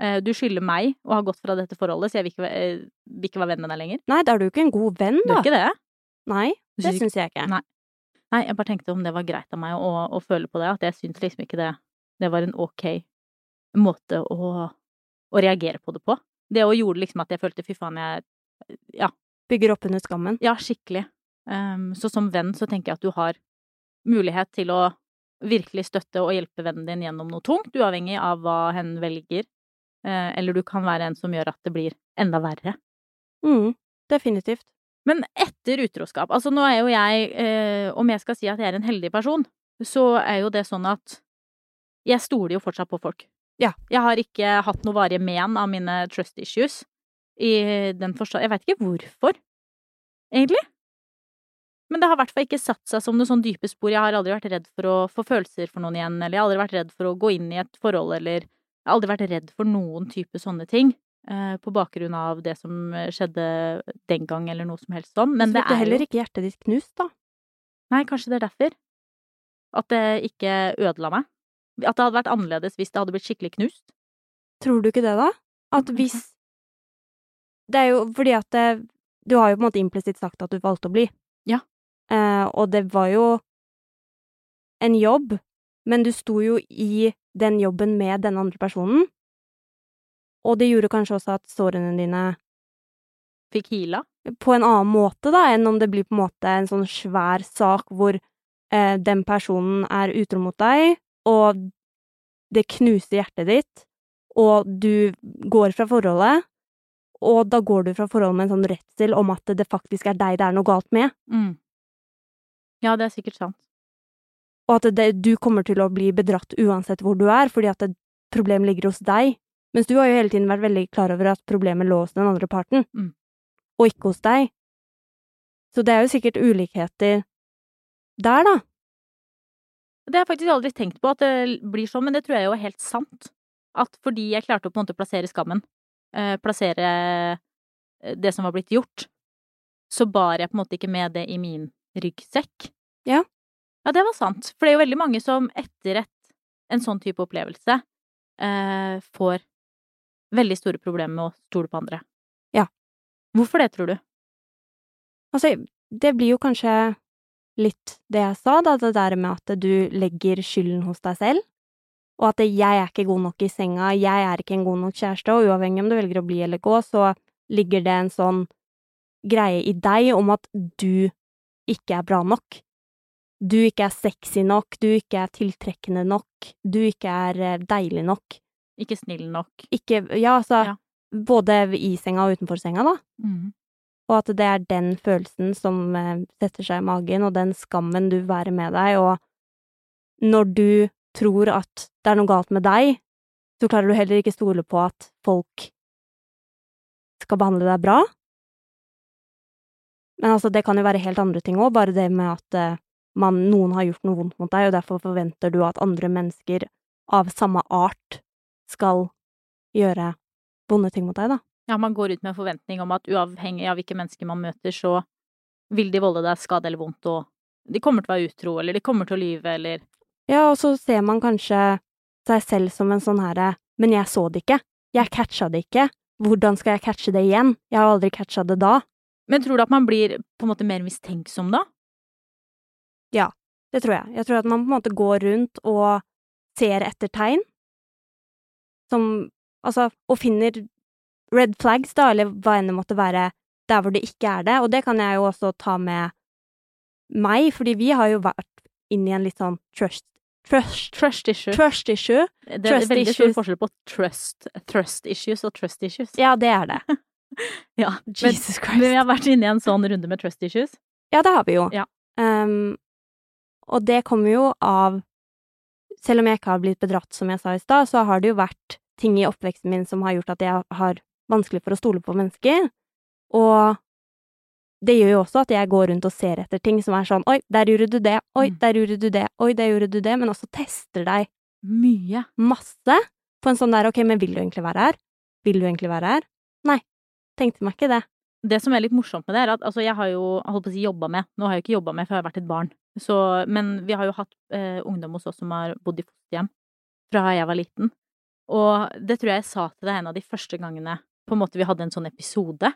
Eh, Du skylder meg å ha gått fra dette forholdet, så jeg vil ikke, vil ikke være venn med deg lenger. Nei, da er du ikke en god venn, da. Du er ikke det? Nei, det syns jeg ikke. Nei. Nei, jeg bare tenkte om det var greit av meg å, å føle på det, at jeg syntes liksom ikke det Det var en ok måte å, å reagere på det på. Det òg gjorde liksom at jeg følte fy faen, jeg Ja, Bygger opp under skammen. ja skikkelig. Um, så som venn så tenker jeg at du har mulighet til å virkelig støtte og hjelpe vennen din gjennom noe tungt, uavhengig av hva hen velger. Uh, eller du kan være en som gjør at det blir enda verre. Mm, definitivt. Men etter utroskap, altså nå er jo jeg, eh, om jeg skal si at jeg er en heldig person, så er jo det sånn at jeg stoler jo fortsatt på folk. Ja. Jeg har ikke hatt noe varige men av mine trust issues i den forstand Jeg veit ikke hvorfor, egentlig. Men det har i hvert fall ikke satt seg som noe sånn dype spor. Jeg har aldri vært redd for å få følelser for noen igjen, eller jeg har aldri vært redd for å gå inn i et forhold, eller jeg har aldri vært redd for noen type sånne ting. Eh, på bakgrunn av det som skjedde den gang, eller noe som helst sånn. Men så det er heller ikke hjertet ditt knust, da. Nei, kanskje det er derfor. At det ikke ødela meg. At det hadde vært annerledes hvis det hadde blitt skikkelig knust. Tror du ikke det, da? At hvis Det er jo fordi at det, Du har jo på en måte implisitt sagt at du valgte å bli. Ja. Eh, og det var jo en jobb, men du sto jo i den jobben med den andre personen. Og det gjorde kanskje også at sårene dine Fikk heala. på en annen måte, da, enn om det blir på en måte en sånn svær sak hvor eh, den personen er utro mot deg, og det knuser hjertet ditt, og du går fra forholdet, og da går du fra forholdet med en sånn redsel om at det faktisk er deg det er noe galt med, Mm. Ja, det er sikkert sant. og at det, du kommer til å bli bedratt uansett hvor du er, fordi at det, problemet ligger hos deg. Mens du har jo hele tiden vært veldig klar over at problemet lå hos den andre parten, Mm. og ikke hos deg. Så det er jo sikkert ulikheter der, da. Det har jeg faktisk aldri tenkt på at det blir sånn, men det tror jeg jo er helt sant. At fordi jeg klarte å på en måte plassere skammen, eh, plassere eh, det som var blitt gjort, så bar jeg på en måte ikke med det i min ryggsekk. Ja. Ja, det var sant. For det er jo veldig mange som etter et, en sånn type opplevelse eh, får veldig store problemer med å stole på andre. Ja. Hvorfor det, tror du? Altså, det blir jo kanskje litt det jeg sa, da, det der med at du legger skylden hos deg selv, og at jeg er ikke god nok i senga, jeg er ikke en god nok kjæreste, og uavhengig om du velger å bli eller gå, så ligger det en sånn greie i deg om at du ikke er bra nok. Du ikke er sexy nok, du ikke er tiltrekkende nok, du ikke er eh, deilig nok. Ikke snill nok. Ikke Ja, altså, Ja. både i senga og utenfor senga, da. Mm. Og at det er den følelsen som eh, setter seg i magen, og den skammen du bærer med deg, og når du tror at det er noe galt med deg, så klarer du heller ikke stole på at folk skal behandle deg bra. Men altså, det kan jo være helt andre ting òg, bare det med at eh, man, noen har gjort noe vondt mot deg, og derfor forventer du at andre mennesker av samme art skal gjøre vonde ting mot deg, da. Ja, man går ut med en forventning om at uavhengig av hvilke mennesker man møter, så vil de volde deg skade eller vondt, og de kommer til å være utro, eller de kommer til å lyve, eller Ja, og så ser man kanskje seg selv som en sånn herre Men jeg så det ikke. Jeg catcha det ikke. Hvordan skal jeg catche det igjen? Jeg har aldri catcha det da. Men tror du at man blir på en måte mer mistenksom da? Ja, Det tror jeg. Jeg tror at man på en måte går rundt og ser etter tegn som Altså, og finner red flags, da, eller hva enn det måtte være, der hvor det ikke er det. Og det kan jeg jo også ta med meg, fordi vi har jo vært inn i en litt sånn trust Trust, Trust issue. trust issue. det er trust veldig stor forskjell på trust, trust issues og trust issues. Ja, det er det. Ja, men, Jesus men vi har vært inne i en sånn runde med trust issues. Ja, det har vi jo. Ja. Um, og det kommer jo av Selv om jeg ikke har blitt bedratt, som jeg sa i stad, så har det jo vært ting i oppveksten min som har gjort at jeg har vanskelig for å stole på mennesker. Og det gjør jo også at jeg går rundt og ser etter ting som er sånn Oi, der gjorde du det. Oi, Mm. der gjorde du det. Oi, der gjorde du det. Men også tester deg Mye. masse på en sånn der Ok, men vil du egentlig være her? Vil du egentlig være her? Nei. Tenkte meg ikke det. Det som er litt morsomt med det, er at altså, jeg har jo holdt på å si jobba med Nå har jeg jo ikke jobba med, for jeg har vært et barn. Så, men vi har jo hatt eh, ungdom hos oss som har bodd i fosterhjem fra jeg var liten. Og det tror jeg jeg sa til deg en av de første gangene på en måte vi hadde en sånn episode,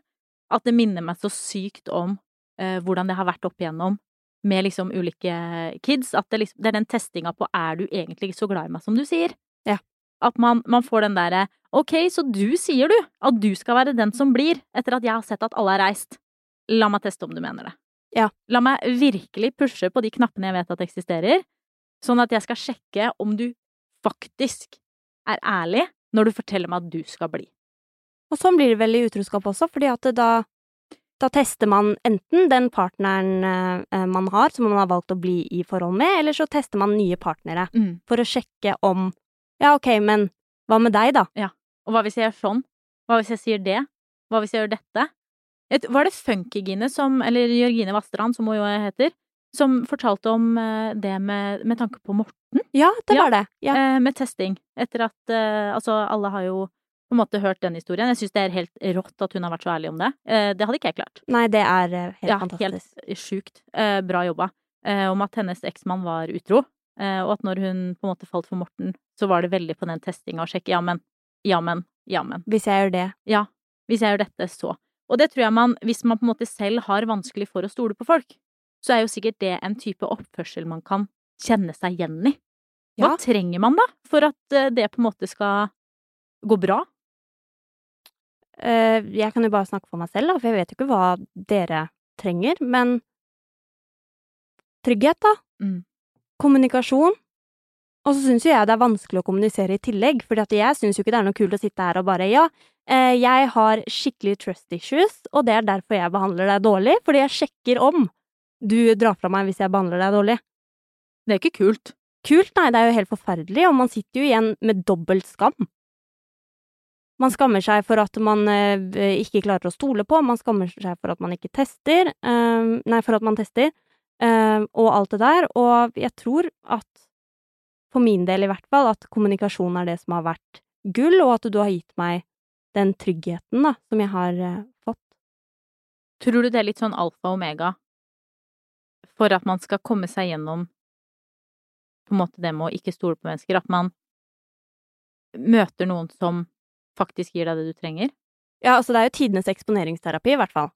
at det minner meg så sykt om eh, hvordan det har vært opp igjennom med liksom ulike kids. At det, liksom, det er den testinga på er du egentlig så glad i meg som du sier? Ja. At man, man får den derre ok, så du sier du at du skal være den som blir, etter at jeg har sett at alle har reist. La meg teste om du mener det. Ja. La meg virkelig pushe på de knappene jeg vet at eksisterer, sånn at jeg skal sjekke om du faktisk er ærlig når du forteller meg at du skal bli. Og sånn blir det vel i utroskap også, fordi at da da tester man enten den partneren eh, man har, som man har valgt å bli i forhold med, eller så tester man nye partnere for å sjekke om Ja, ok, men hva med deg, da? Og hva hvis jeg gjør sånn? Hva hvis jeg sier det? Hva hvis jeg gjør dette? Var det Funkygine som, eller Jørgine Vasterand, som hun jo heter, som fortalte om eh, det med, med tanke på Morten? Ja, det Ja. var det. Ja. Eh, med testing. Etter at eh, Altså, alle har jo på en måte hørt den historien. Jeg syns det er helt rått at hun har vært så ærlig om det. Det hadde ikke jeg klart. Nei, det er helt ja, fantastisk. helt sjukt. Bra jobba. Om at hennes eksmann var utro, og at når hun på en måte falt for Morten, så var det veldig på den testinga å sjekke ja, men, ja, men, ja, men. Hvis jeg gjør det. Ja, hvis jeg gjør dette, så. Og det tror jeg man, hvis man på en måte selv har vanskelig for å stole på folk, så er jo sikkert det en type oppførsel man kan kjenne seg igjen i. Hva Ja. trenger man da, for at eh, det på en måte skal gå bra? Eh, jeg kan jo bare snakke for meg selv, da, for jeg vet jo ikke hva dere trenger, men trygghet, da. Mm. Kommunikasjon. Og så syns jo jeg det er vanskelig å kommunisere i tillegg, for jeg syns jo ikke det er noe kult å sitte her og bare ja, jeg har skikkelig trust issues, og det er derfor jeg behandler deg dårlig, fordi jeg sjekker om du drar fra meg hvis jeg behandler deg dårlig. Det er ikke kult. Kult? Nei, det er jo helt forferdelig, og man sitter jo igjen med dobbelt skam. Man skammer seg for at man eh, ikke klarer å stole på, man skammer seg for at man ikke tester, eh, nei, for at man tester, eh, og alt det der, og jeg tror at, for min del i hvert fall, at kommunikasjon er det som har vært gull, og at du har gitt meg den tryggheten, da, som jeg har eh, fått. Tror du det er litt sånn alfa og omega for at man skal komme seg gjennom på en måte det med å ikke stole på mennesker? At man møter noen som faktisk gir deg det du trenger? Ja, altså det er jo tidenes eksponeringsterapi, i hvert fall.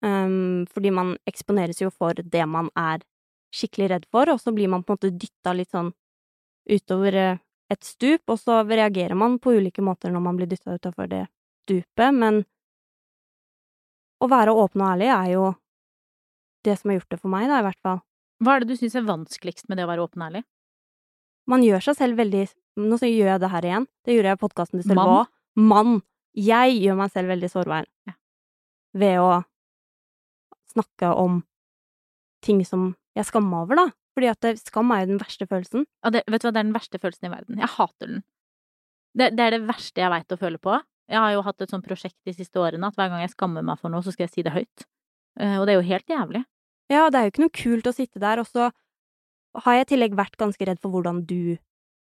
Um, fordi man eksponeres jo for det man er skikkelig redd for, og så blir man på en måte dytta litt sånn utover eh, et stup, og så reagerer man på ulike måter når man blir dytta utafor det stupet, men å være åpen og ærlig er jo det som har gjort det for meg, da, i hvert fall. Hva er det du syns er vanskeligst med det å være åpen og ærlig? Man gjør seg selv veldig Nå så gjør jeg det her igjen. Det gjorde jeg i podkasten til Sølva Mann. Mann. Jeg gjør meg selv veldig sårbar. Ja. Ved å snakke om ting som jeg skammer over, da. Fordi at skam er jo den verste følelsen. Ja, det, vet du hva, det er den verste følelsen i verden. Jeg hater den. Det, det er det verste jeg veit å føle på. Jeg har jo hatt et sånt prosjekt de siste årene at hver gang jeg skammer meg for noe, så skal jeg si det høyt. Eh, og det er jo helt jævlig. Ja, det er jo ikke noe kult å sitte der, og så har jeg i tillegg vært ganske redd for hvordan du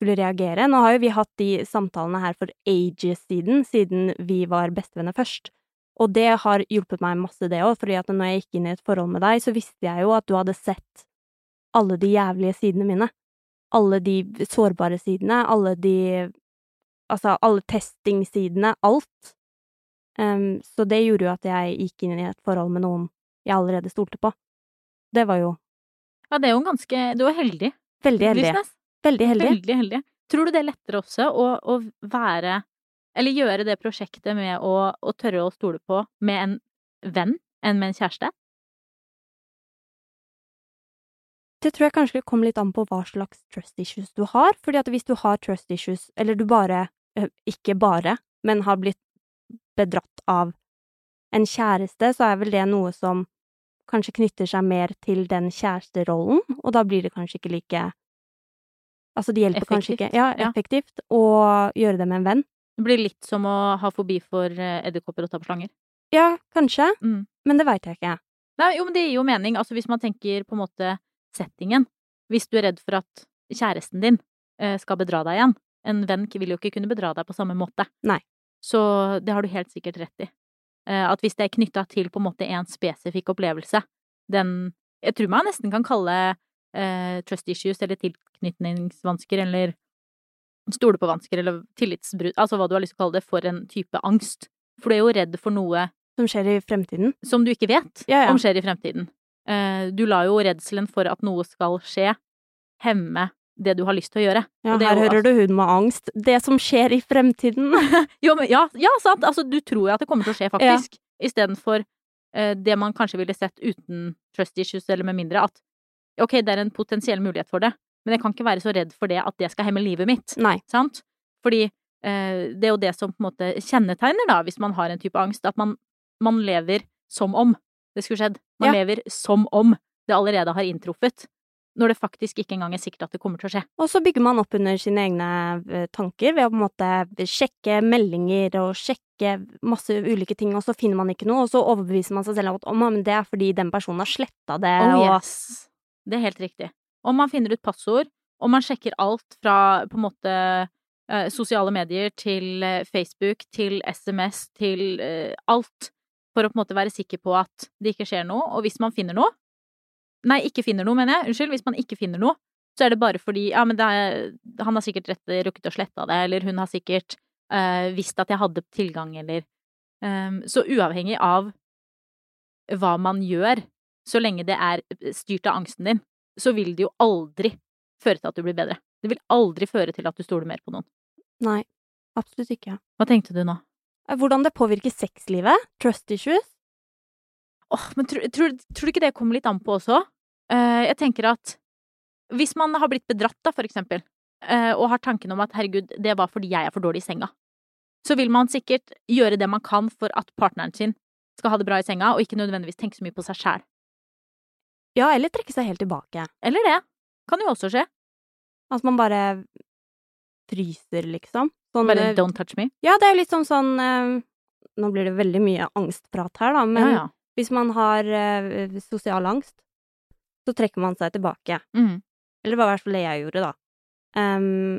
skulle reagere. Nå har jo vi hatt de samtalene her for ages siden, siden vi var bestevenner først. Og det har hjulpet meg masse, det òg, fordi at når jeg gikk inn i et forhold med deg, så visste jeg jo at du hadde sett alle de jævlige sidene mine. Alle de sårbare sidene, alle de Altså, alle testingsidene, alt. Um, så det gjorde jo at jeg gikk inn i et forhold med noen jeg allerede stolte på. Det var jo Ja, det er jo ganske Du er heldig, Veldig heldig. Lysnes. Veldig heldig. Veldig heldig. Tror du det er lettere også å, å være Eller gjøre det prosjektet med å, å tørre å stole på med en venn enn med en kjæreste? Det tror jeg kanskje kommer litt an på hva slags trust issues du har, fordi at hvis du har trust issues, eller du bare, eh, ikke bare, men har blitt bedratt av en kjæreste, så er vel det noe som kanskje knytter seg mer til den kjæresterollen, og da blir det kanskje ikke like Altså, det hjelper kanskje ikke Effektivt, Ja, ja. effektivt å gjøre det med en venn. Det blir litt som å ha fobi for eh, edderkopper og ta på slanger. Ja, kanskje, Mm. men det veit jeg ikke. Nei, jo, men det gir jo mening. Altså, hvis man tenker på en måte settingen. Hvis du er redd for at kjæresten din eh, skal bedra deg igjen. En venn vil jo ikke kunne bedra deg på samme måte. Nei. Så det har du helt sikkert rett i. Eh, at hvis det er knytta til på en måte en spesifikk opplevelse, den Jeg tror man nesten kan kalle eh, trust issues eller tilknytningsvansker eller stole på-vansker eller tillitsbrudd, altså hva du har lyst til å kalle det, for en type angst. For du er jo redd for noe Som skjer i fremtiden. som du ikke vet Ja, ja. om skjer i fremtiden. Eh, Du lar jo redselen for at noe skal skje, hemme det du har lyst til å gjøre. Ja, Og det er her jo hører du hun med angst. Det som skjer i fremtiden. Jo, men ja, ja, sant. Altså, du tror jo at det kommer til å skje, faktisk. Istedenfor eh, det man kanskje ville sett uten trust issues, eller med mindre at ok, det er en potensiell mulighet for det, men jeg kan ikke være så redd for det at det skal hemme livet mitt. Nei. Sant? Fordi eh, det er jo det som på en måte kjennetegner, da, hvis man har en type angst, at man, man lever som om det skulle skjedd. Man Ja. lever som om det allerede har inntruffet. Når det faktisk ikke engang er sikkert at det kommer til å skje. Og så bygger man opp under sine egne eh, tanker ved å på en måte sjekke meldinger og sjekke masse ulike ting, og så finner man ikke noe, og så overbeviser man seg selv om at det er fordi den personen har sletta det, Oh og yes. Det er helt riktig. Om man finner ut passord, om man sjekker alt fra på en måte eh, sosiale medier til eh, Facebook, til SMS, til alt, for å på en måte være sikker på at det ikke skjer noe. Og hvis man finner noe Nei, ikke finner noe, mener jeg. Unnskyld. Hvis man ikke finner noe, så er det bare fordi Ja, men det er, han har sikkert rett rukket å slette det, eller hun har sikkert øh, visst at jeg hadde tilgang, eller Ehm, Så uavhengig av hva man gjør, så lenge det er styrt av angsten din, så vil det jo aldri føre til at du blir bedre. Det vil aldri føre til at du stoler mer på noen. Nei, absolutt ikke. Hva tenkte du nå? Eh, Hvordan det påvirker sexlivet? Trust issues? Åh, men tror, tror, tror du ikke det kommer litt an på også? Uh, jeg tenker at hvis man har blitt bedratt, da, for eksempel, uh, og har tanken om at herregud, det var fordi jeg er for dårlig i senga, så vil man sikkert gjøre det man kan for at partneren sin skal ha det bra i senga, og ikke nødvendigvis tenke så mye på seg sjæl. Ja, eller trekke seg helt tilbake. Eller det. Kan jo også skje. At man bare fryser, liksom. Sånn, Bare eh, don't touch me. Ja, det er jo litt sånn sånn eh, Nå blir det veldig mye angstprat her, da, men ja, ja. hvis man har eh, sosial angst, så trekker man seg tilbake. Mm. Eller det var i hvert fall det jeg gjorde, da. Um,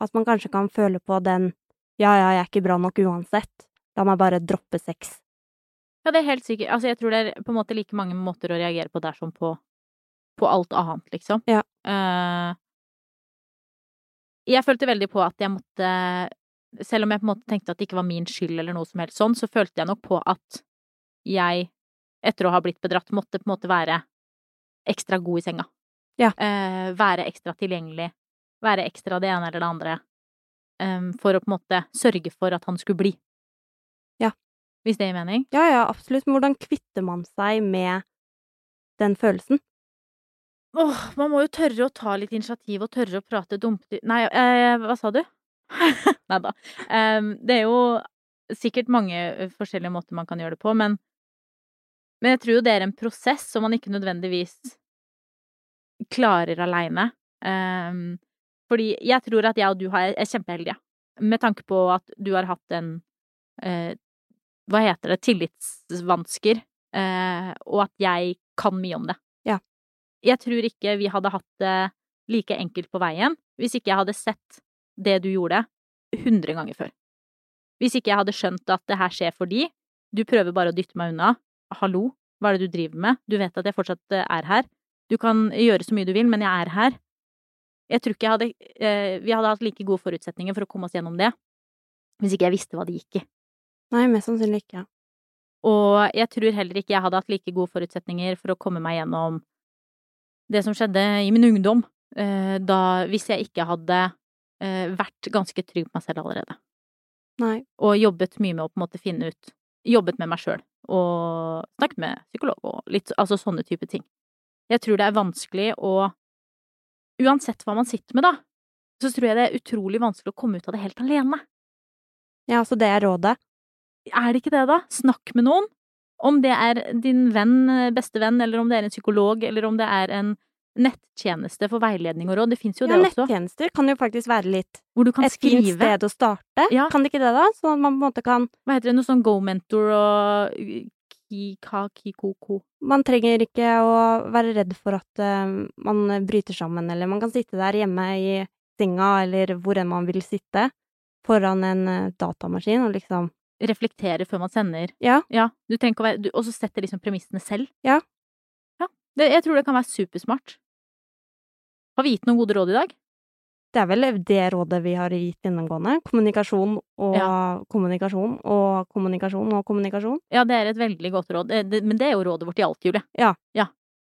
at man kanskje kan føle på den ja, ja, jeg er ikke bra nok uansett. La meg bare droppe sex. Ja, det er helt sikkert. Altså, jeg tror det er på en måte like mange måter å reagere på der som på, på alt annet, liksom. Ja. Eh, jeg følte veldig på at jeg måtte Selv om jeg på en måte tenkte at det ikke var min skyld eller noe som helst sånn, så følte jeg nok på at jeg, etter å ha blitt bedratt, måtte på en måte være ekstra god i senga. Ja. Eh, være ekstra tilgjengelig. Være ekstra det ene eller det andre. Um, for å på en måte sørge for at han skulle bli. Ja. Hvis det gir mening? Ja, ja, absolutt. Men hvordan kvitter man seg med den følelsen? Åh, man må jo tørre å ta litt initiativ og tørre å prate dumt Nei, eh, hva sa du? Nei da. Um, det er jo sikkert mange eh, forskjellige måter man kan gjøre det på, men Men jeg tror jo det er en prosess som man ikke nødvendigvis klarer aleine. Um, fordi jeg tror at jeg og du har, er kjempeheldige, med tanke på at du har hatt en uh, Hva heter det? Tillitsvansker. Uh, og at jeg kan mye om det. Jeg tror ikke vi hadde hatt det like enkelt på veien hvis ikke jeg hadde sett det du gjorde, hundre ganger før. Hvis ikke jeg hadde skjønt at det her skjer fordi du prøver bare å dytte meg unna. Hallo, hva er det du driver med? Du vet at jeg fortsatt eh, er her. Du kan gjøre så mye du vil, men jeg er her. Jeg tror ikke jeg hadde eh, Vi hadde hatt like gode forutsetninger for å komme oss gjennom det hvis ikke jeg visste hva det gikk i. Nei, mest sannsynlig ikke. Og jeg tror heller ikke jeg hadde hatt like gode forutsetninger for å komme meg gjennom det som skjedde i min ungdom, eh, da hvis jeg ikke hadde eh, vært ganske trygg på meg selv allerede. Nei. Og jobbet mye med å på en måte finne ut Jobbet med meg sjøl og snakket med psykolog og litt altså sånne type ting. Jeg tror det er vanskelig å Uansett hva man sitter med, da, så tror jeg det er utrolig vanskelig å komme ut av det helt alene. Ja, altså det er rådet. Er det ikke det, da? Snakk med noen. Om det er din venn, beste venn, eller om det er en psykolog, eller om det er en nettjeneste for veiledning og råd. Det fins jo Ja, det også. Ja, nettjenester kan jo faktisk være litt Hvor du kan et fint sted å starte. Ja. Kan det ikke det, da? Sånn at man på en måte kan Hva heter det, noe sånn Go-mentor og Kika, Kikoko. Man trenger ikke å være redd for at uh, man bryter sammen, eller man kan sitte der hjemme i senga, eller hvor enn man vil sitte, foran en uh, datamaskin og liksom Reflektere før man sender. Ja. Ja, du trenger ikke å være du, Og så setter liksom premissene selv. Ja. Ja. Det, jeg tror det kan være supersmart. Har vi gitt noen gode råd i dag? Det er vel det rådet vi har gitt gjennomgående. Kommunikasjon og kommunikasjon og kommunikasjon og kommunikasjon. Ja, det er et veldig godt råd. Men det er jo rådet vårt i alt, Julie. Ja. ja.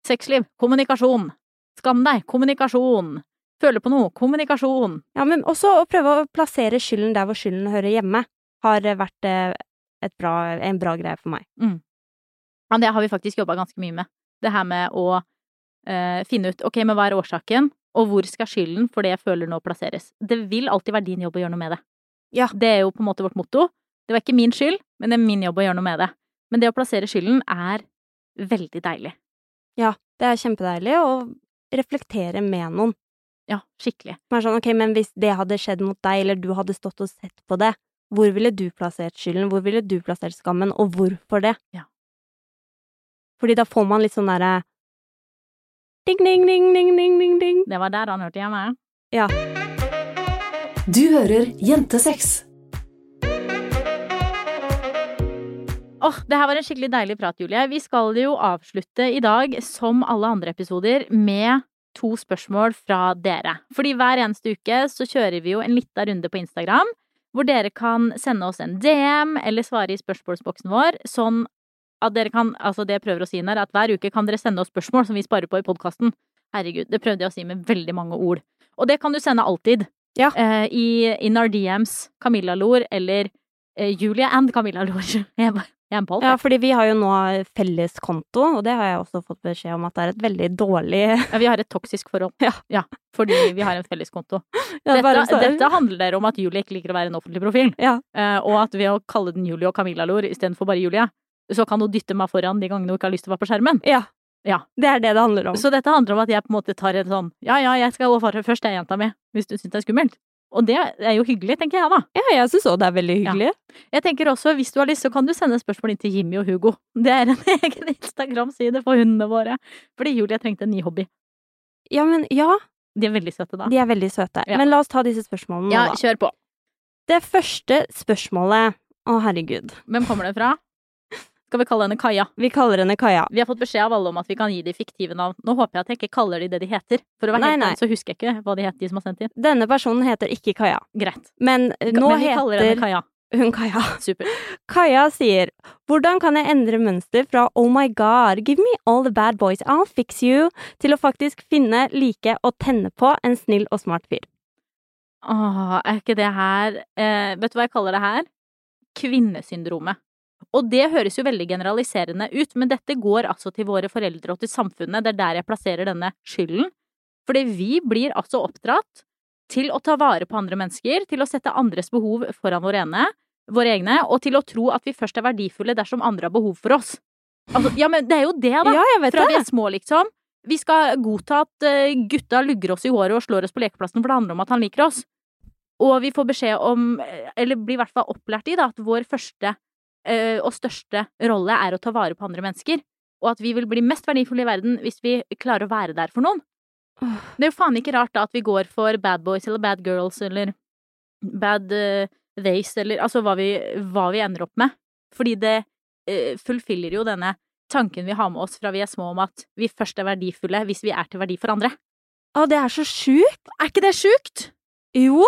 Sexliv. Kommunikasjon. Skam deg. Kommunikasjon. Føle på noe. Kommunikasjon. Ja, men også å prøve å plassere skylden der hvor skylden hører hjemme, har vært eh, et bra, en bra greie for meg. Ja, det har vi faktisk jobba ganske mye med. Det her med å eh, finne ut ok, men hva er årsaken, og hvor skal skylden for det jeg føler nå plasseres. Det vil alltid være din jobb å gjøre noe med det. Ja. Det er jo på en måte vårt motto. Det var ikke min skyld, men det er min jobb å gjøre noe med det. Men det å plassere skylden er veldig deilig. Ja, det er kjempedeilig å reflektere med noen. Ja, skikkelig. Som er sånn, ok, men hvis det hadde skjedd mot deg, eller du hadde stått og sett på det, hvor ville du plassert skylden, hvor ville du plassert skammen, og hvorfor det? Ja. Fordi da får man litt sånn derre ding, ding, ding, ding, ding, ding, ding. Det var der han hørte hjemme. Ja. Du hører Jentesex. Åh, det her var en skikkelig deilig prat, Julie. Vi skal jo avslutte i dag, som alle andre episoder, med to spørsmål fra dere. Fordi hver eneste uke så kjører vi jo en lita runde på Instagram, hvor dere kan sende oss en DM eller svare i spørsmålsboksen vår, sånn at dere kan Altså, det jeg prøver å si her, er at hver uke kan dere sende oss spørsmål som vi sparer på i podkasten. Herregud, det prøvde jeg å si med veldig mange ord. Og det kan du sende alltid. Ja. Uh, I In Our DMs, Camilla Lor, eller uh, Julia and Camilla Lor. Jeg bare jeg er. Ja, fordi vi har jo nå felles konto, og det har jeg også fått beskjed om at det er et veldig dårlig Ja, vi har et toksisk forhold. Ja. fordi vi har en felles konto. Ja, Dette, dette handler om at Julie ikke liker å være en offentlig profil. Ja. Eh, og at ved å kalle den Julie og Camilla Lor istedenfor bare Julie, så kan hun dytte meg foran de gangene hun ikke har lyst til å være på skjermen. Ja. Ja. Det er det det handler om. Så dette handler om at jeg på en måte tar en sånn ja ja, jeg skal gå først, jeg, jenta mi, hvis du syns det er skummelt. Og det er jo hyggelig, tenker jeg da. Ja, jeg syns òg det er veldig hyggelig. Jeg tenker også, hvis du har lyst, så kan du sende spørsmål inn til Jimmy og Hugo. Det er en egen Instagram-side for hundene våre. Fordi Julie trengte en ny hobby. Ja, men ja, De er veldig søte, da. de er veldig søte. Ja. Men la oss ta disse spørsmålene nå, Ja, da. kjør på. Det første spørsmålet Å, herregud. Hvem kommer det fra? Skal vi kalle henne Kaja? Vi kaller henne Kaja. Vi har fått beskjed av alle om at vi kan gi de fiktive navn. Nå håper jeg at jeg ikke kaller de det de heter. For å være Nei, helt ærlig så husker jeg ikke hva de heter, de som har sendt inn. Denne personen heter ikke Kaja, Greit. men eh, nå Men vi kaller henne Kaja. hun Kaja. Super. Kaja sier Hvordan kan jeg endre mønster fra Oh my god, give me all the bad boys, I'll fix you, til å faktisk finne, like og tenne på en snill og smart fyr? Åh, er ikke det her eh, Vet du hva jeg kaller det her? Kvinnesyndromet. Og det høres jo veldig generaliserende ut, men dette går altså til våre foreldre og til samfunnet. Det er der jeg plasserer denne skylden. Fordi vi blir altså oppdratt til å ta vare på andre mennesker, til å sette andres behov foran våre egne, våre egne, og til å tro at vi først er verdifulle dersom andre har behov for oss. Altså, ja, men det er jo det, da. Ja, jeg vet Fra vi det. er små, liksom. Vi skal godta at eh, gutta lugger oss i håret og slår oss på lekeplassen, for det handler om at han liker oss. Og vi får beskjed om, eh, eller blir i hvert fall opplært i, da, at vår første og største rolle er å ta vare på andre mennesker. Og at vi vil bli mest verdifulle i verden hvis vi klarer å være der for noen. Det er jo faen ikke rart da at vi går for bad boys eller bad girls eller bad uh, theys eller altså hva vi, hva vi ender opp med. Fordi det uh, fullfiller jo denne tanken vi har med oss fra vi er små om at vi først er verdifulle hvis vi er til verdi for andre. Å, det er så sjukt! Er ikke det sjukt? Jo.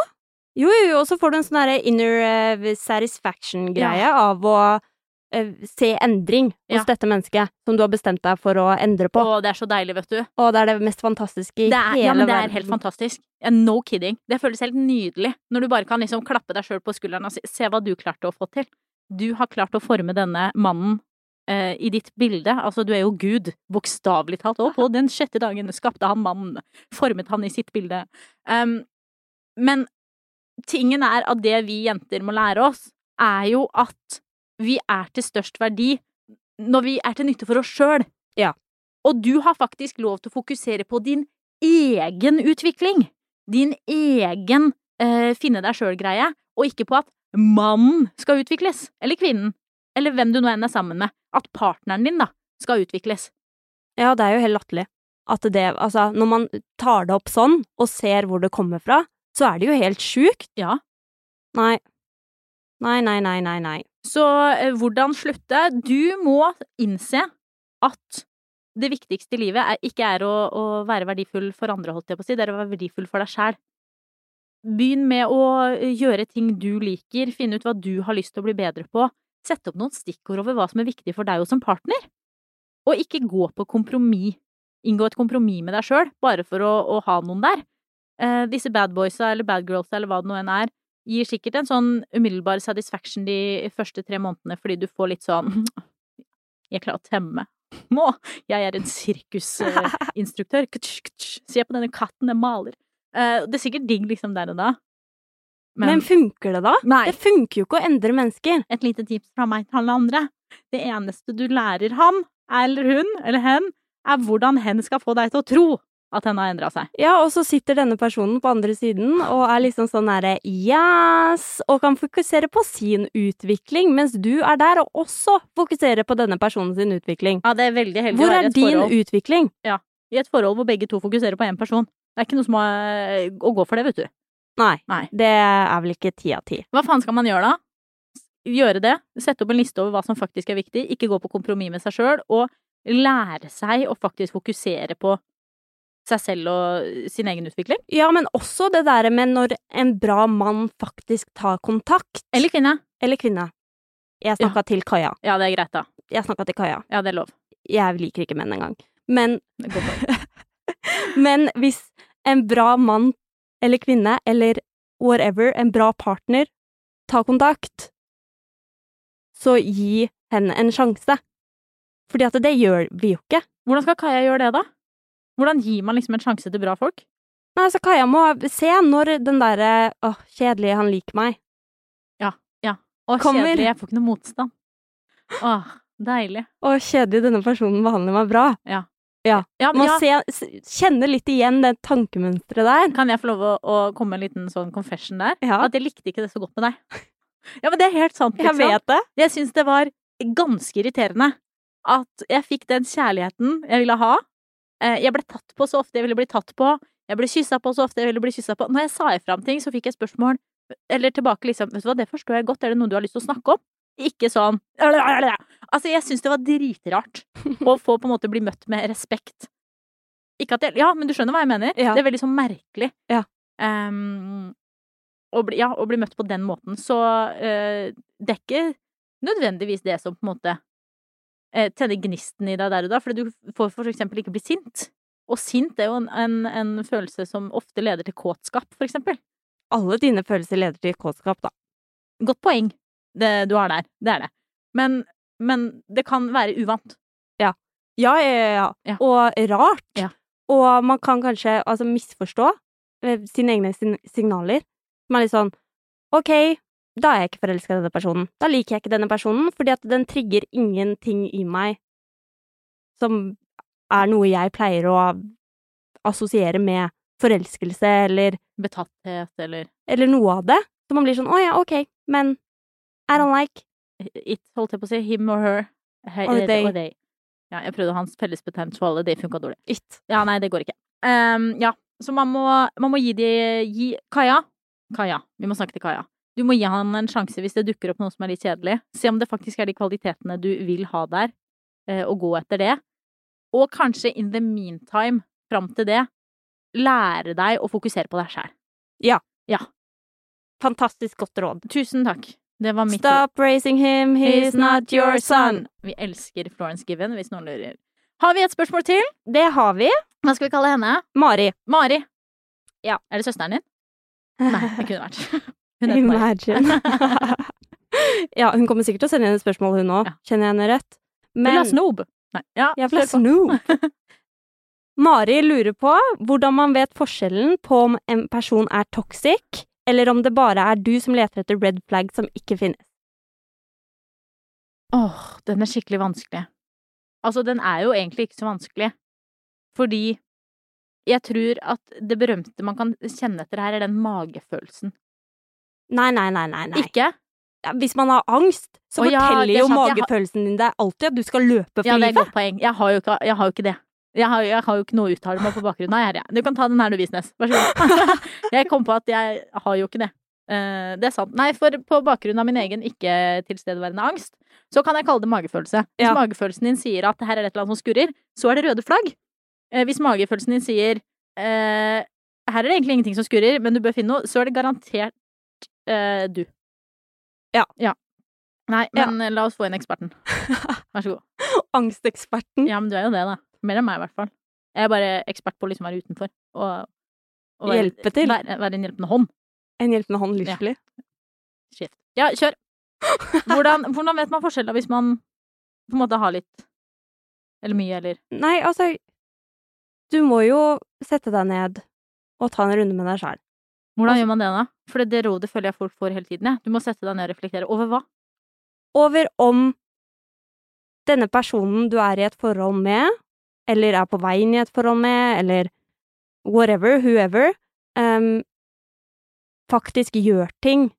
Jo, jo, jo, og så får du en sånn derre inner eh, satisfaction-greie av å eh, se endring hos Ja. dette mennesket som du har bestemt deg for å endre på. Å, det er så deilig, vet du. Å, det er det mest fantastiske i hele er, hele ja, men det er helt fantastisk. No kidding. Det føles helt nydelig når du bare kan liksom klappe deg sjøl på skulderen og si se hva du klarte å få til. Du har klart å forme denne mannen eh, i ditt bilde. Altså, du er jo Gud, bokstavelig talt. Og på den sjette dagen skapte han mannen, formet han i sitt bilde. Um, men tingen er at det vi jenter må lære oss, er jo at vi er til størst verdi når vi er til nytte for oss sjøl. Ja. Og du har faktisk lov til å fokusere på din egen utvikling. Din egen eh, finne deg sjøl-greie, og ikke på at mannen skal utvikles. Eller kvinnen. Eller hvem du nå enn er sammen med. At partneren din, da, skal utvikles. Ja, det er jo helt latterlig. At det, altså, når man tar det opp sånn, og ser hvor det kommer fra, så er det jo helt sjukt. Ja. Nei. Nei, nei, nei, nei, nei. Så eh, hvordan slutte? Du må innse at det viktigste i livet er, ikke er å, å være verdifull for andre, holdt jeg på å si, det er å være verdifull for deg sjæl. Begynn med å eh, gjøre ting du liker, finne ut hva du har lyst til å bli bedre på. Sette opp noen stikkord over hva som er viktig for deg og som partner. Og ikke gå på kompromiss. Inngå et kompromiss med deg sjøl, bare for å, å ha noen der. Eh, disse bad boysa eller bad girlsa eller hva det nå enn er, gir sikkert en sånn umiddelbar satisfaction de første tre månedene, fordi du får litt sånn Jeg klarer å temme. Nå! Jeg er en sirkusinstruktør. Se på denne katten, den maler. Eh, det er sikkert digg liksom der og da. Men, funker det da? Nei. Det funker jo ikke å endre mennesker. Et lite tips fra meg til alle andre. Det eneste du lærer han, eller hun, eller hen, er hvordan hen skal få deg til å tro at den har endra seg. Ja, og så sitter denne personen på andre siden og er liksom sånn derre yes, og kan fokusere på sin utvikling, mens du er der og også fokuserer på denne personen sin utvikling. Ja, det er veldig heldig Hvor er din forhold. utvikling? I et forhold hvor begge to fokuserer på én person. Det er ikke noe som er å gå for det, vet du. Nei, Nei. det er vel ikke ti av ti. Hva faen skal man gjøre da? Gjøre det, sette opp en liste over hva som faktisk er viktig, ikke gå på kompromiss med seg sjøl, og lære seg å faktisk fokusere på seg selv og sin egen utvikling. Ja, men også det derre med når en bra mann faktisk tar kontakt. Eller kvinne. Eller kvinne. Jeg snakka til Kaja. Ja, det er greit, da. Jeg snakka til Kaja. Ja, det er lov. Jeg liker ikke menn engang. Men, men hvis en bra mann eller kvinne eller whatever, en bra partner, tar kontakt, så gi henne en sjanse. Fordi at det gjør vi jo ikke. Hvordan skal Kaja gjøre det, da? Hvordan gir man liksom en sjanse til bra folk? Nei, så Kaja må se når den derre åh, kjedelig, han liker meg. Ja, Å, Kommer. kjedelig, jeg får ikke noe motstand. Åh, deilig. Å, kjedelig, denne personen behandler meg bra. Ja, Må ja. se, kjenne litt igjen det tankemønsteret der. Kan jeg få lov å, å komme med en liten sånn confession der? Ja, At jeg likte ikke det så godt med deg. Ja, men det er helt sant, jeg vet det. Jeg syns det var ganske irriterende at jeg fikk den kjærligheten jeg ville ha. Eh, Jeg ble tatt på så ofte jeg ville bli tatt på. Jeg ble kyssa på så ofte jeg ville bli kyssa på. Når jeg sa ifra om ting, så fikk jeg spørsmål eller tilbake liksom Vet du hva, det forstår jeg godt. Er det noe du har lyst til å snakke om? Ikke sånn Altså, jeg syns det var dritrart å få på en måte bli møtt med respekt. Ikke at jeg Ja, men du skjønner hva jeg mener? Ja. Det er veldig sånn merkelig. Ja. Um, å bli, ja, å bli møtt på den måten. Så uh, det er ikke nødvendigvis det som på en måte eh, tenner gnisten i deg der og da, for du får for eksempel ikke bli sint. Og sint er jo en, en, en følelse som ofte leder til kåtskap, for eksempel. Alle dine følelser leder til kåtskap, da. Godt poeng det du har der. Det er det. Men, men det kan være uvant. Ja, ja, ja. ja. Ja. Og rart. Ja. Og man kan kanskje altså, misforstå eh, sine egne signaler. Man er litt sånn OK, da er jeg ikke forelska i denne personen. Da liker jeg ikke denne personen, fordi at den trigger ingenting i meg som er noe jeg pleier å assosiere med forelskelse eller, Betatthet eller eller noe av det. Så man blir sånn å ja, OK, men I don't like. it, holdt jeg på å si. Him or her. He, Or they. or they. Ja, jeg prøvde hans fellesbetegnelse for alle, det funka dårlig. It. Ja, nei, det går ikke. Um, ja, så man må, man må gi de gi Kaja. Kaja. Vi må snakke til Kaja. Du må gi han en sjanse hvis det dukker opp noe som er litt kjedelig. Se om det faktisk er de kvalitetene du vil ha der, eh, og gå etter det. Og kanskje in the meantime, fram til det, lære deg å fokusere på deg sjæl. Fantastisk godt råd. Tusen takk. Det var mitt Stop raising him, he's not your son. Vi elsker Florence Given, hvis noen lurer. Har vi et spørsmål til? Det har vi. Hva skal vi kalle henne? Mari. Mari. Ja. Er det søsteren din? Nei, det kunne vært. Hun heter. Imagine. ja, hun kommer sikkert til å sende inn et spørsmål, hun òg. Ja. Kjenner jeg henne rett? Men ha snob? Nei. Ja, Jævla er snob. Mari lurer på hvordan man vet forskjellen på om en person er toxic, eller om det bare er du som leter etter red flag som ikke finnes. Åh, den er skikkelig vanskelig. Altså, den er jo egentlig ikke så vanskelig, fordi jeg tror at det berømte man kan kjenne etter her, er den magefølelsen. Nei, nei, nei, nei. nei. Ikke? Ja, Hvis man har angst, så Å ja, forteller det er jo sant, jeg har- magefølelsen din deg alltid at du skal løpe for Ja, det er et livet. godt poeng. Jeg har jo ikke, jeg har jo ikke det. Jeg har, jeg har jo ikke noe å uttale meg på bakgrunn av. Jeg. Du kan ta den her, du, Visnes. Vær så god. jeg kom på at jeg har jo ikke det. Eh, det er sant. Nei, for på bakgrunn av min egen ikke-tilstedeværende angst, så kan jeg kalle det magefølelse. Hvis Ja. magefølelsen din sier at her er det et eller annet som skurrer, så er det røde flagg. Eh, hvis magefølelsen din sier eh, her er det egentlig ingenting som skurrer, men du bør finne noe, så er det garantert eh, du. Ja. ja. Nei, men eh, la oss få inn eksperten. Vær så god. Angsteksperten. Ja, men du er jo det, da. Mer enn meg, i hvert fall. Jeg er bare ekspert på å liksom være utenfor. Og, og være, Hjelpe til. Være, være en hjelpende hånd. En hjelpende hånd, livslig. Shit. Ja, kjør! Hvordan, hvordan vet man forskjell da, hvis man på en måte har litt Eller mye, eller Nei, altså Du må jo sette deg ned og ta en runde med deg sjæl. Hvordan Altså- gjør man det, da? For det rådet føler jeg folk får hele tiden. Ja. Du må sette deg ned og reflektere. Over hva? Over om denne personen du er i et forhold med, eller er på vei inn i et forhold med, eller whatever, whoever, um, faktisk gjør ting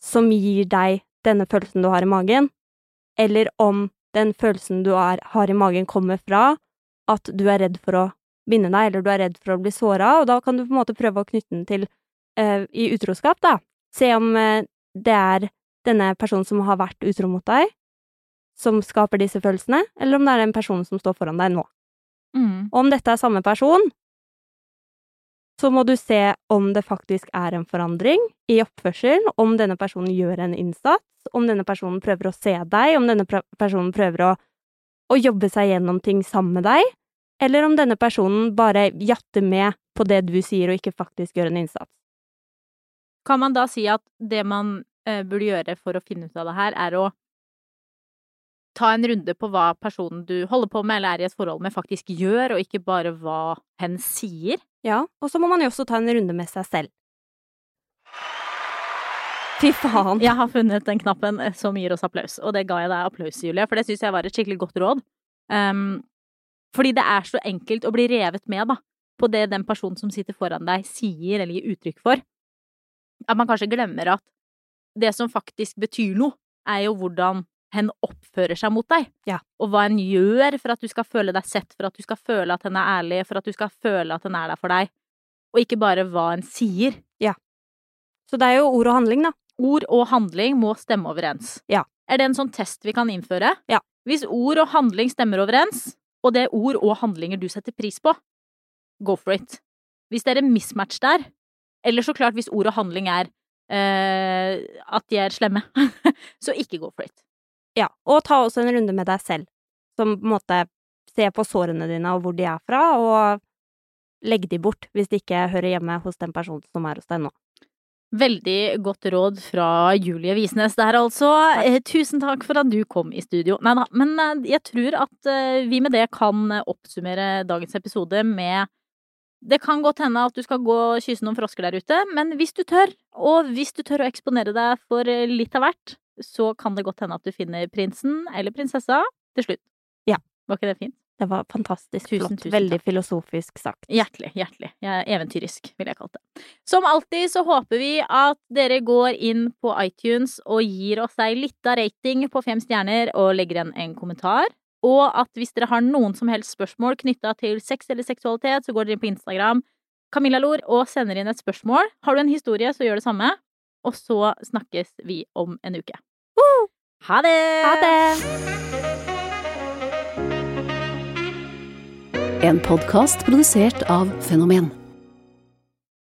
som gir deg denne følelsen du har i magen, eller om den følelsen du er, har i magen kommer fra at du er redd for å binde deg, eller du er redd for å bli såra, og da kan du på en måte prøve å knytte den til uh, i utroskap, da. Se om uh, det er denne personen som har vært utro mot deg, som skaper disse følelsene, eller om det er den personen som står foran deg nå. Mm. Og om dette er samme person, så må du se om det faktisk er en forandring i oppførselen, om denne personen gjør en innsats, om denne personen prøver å se deg, om denne personen prøver å, å jobbe seg gjennom ting sammen med deg, eller om denne personen bare jatter med på det du sier og ikke faktisk gjør en innsats. Kan man da si at det man eh, burde gjøre for å finne ut av det her, er å ta en runde på hva personen du holder på med eller er i et forhold med, faktisk gjør, og ikke bare hva hen sier? Ja, og så må man jo også ta en runde med seg selv. Fy faen. Jeg har funnet den knappen eh, som gir oss applaus, og det ga jeg deg applaus, Julie, for det syns jeg var et skikkelig godt råd. Um, fordi det er så enkelt å bli revet med, da, på det den personen som sitter foran deg, sier eller gir uttrykk for. At man kanskje glemmer at det som faktisk betyr noe, er jo hvordan hen oppfører seg mot deg. Ja. Og hva en gjør for at du skal føle deg sett, for at du skal føle at hen er ærlig, for at du skal føle at hen er der for deg. Og ikke bare hva en sier. Så det er jo ord og handling, da. Ord og handling må stemme overens. Ja. Er det en sånn test vi kan innføre? Ja. Hvis ord og handling stemmer overens, og det er ord og handlinger du setter pris på, go for it. Hvis det er en mismatch der, eller så klart hvis ord og handling er eh, at de er slemme, så ikke go for it. Ja, og ta også en runde med deg selv, som på en måte ser på sårene dine og hvor de er fra, og legg de bort hvis de ikke hører hjemme hos den personen som er hos deg nå. Veldig godt råd fra Julie Visnes der, altså. Takk. tusen takk for at du kom i studio. Nei da, men eh, jeg tror at eh, vi med det kan eh, oppsummere dagens episode med Det kan godt hende at du skal gå og kysse noen frosker der ute, men hvis du tør, og hvis du tør å eksponere deg for eh, litt av hvert, så kan det godt hende at du finner prinsen eller prinsessa til slutt. Ja. Var ikke det fint? Det var fantastisk Tusen, flott. tusen Veldig filosofisk sagt. Hjertelig, hjertelig. Er eventyrisk, ville jeg kalt det. Som alltid så håper vi at dere går inn på iTunes og gir oss ei lita rating på fem stjerner og legger igjen en kommentar. Og at hvis dere har noen som helst spørsmål knytta til sex eller seksualitet, så går dere inn på Instagram, Camilla Lor, og sender inn et spørsmål. Har du en historie, så gjør det samme. Og så snakkes vi om en uke. Ha det! Ha det! En podkast produsert av Fenomen.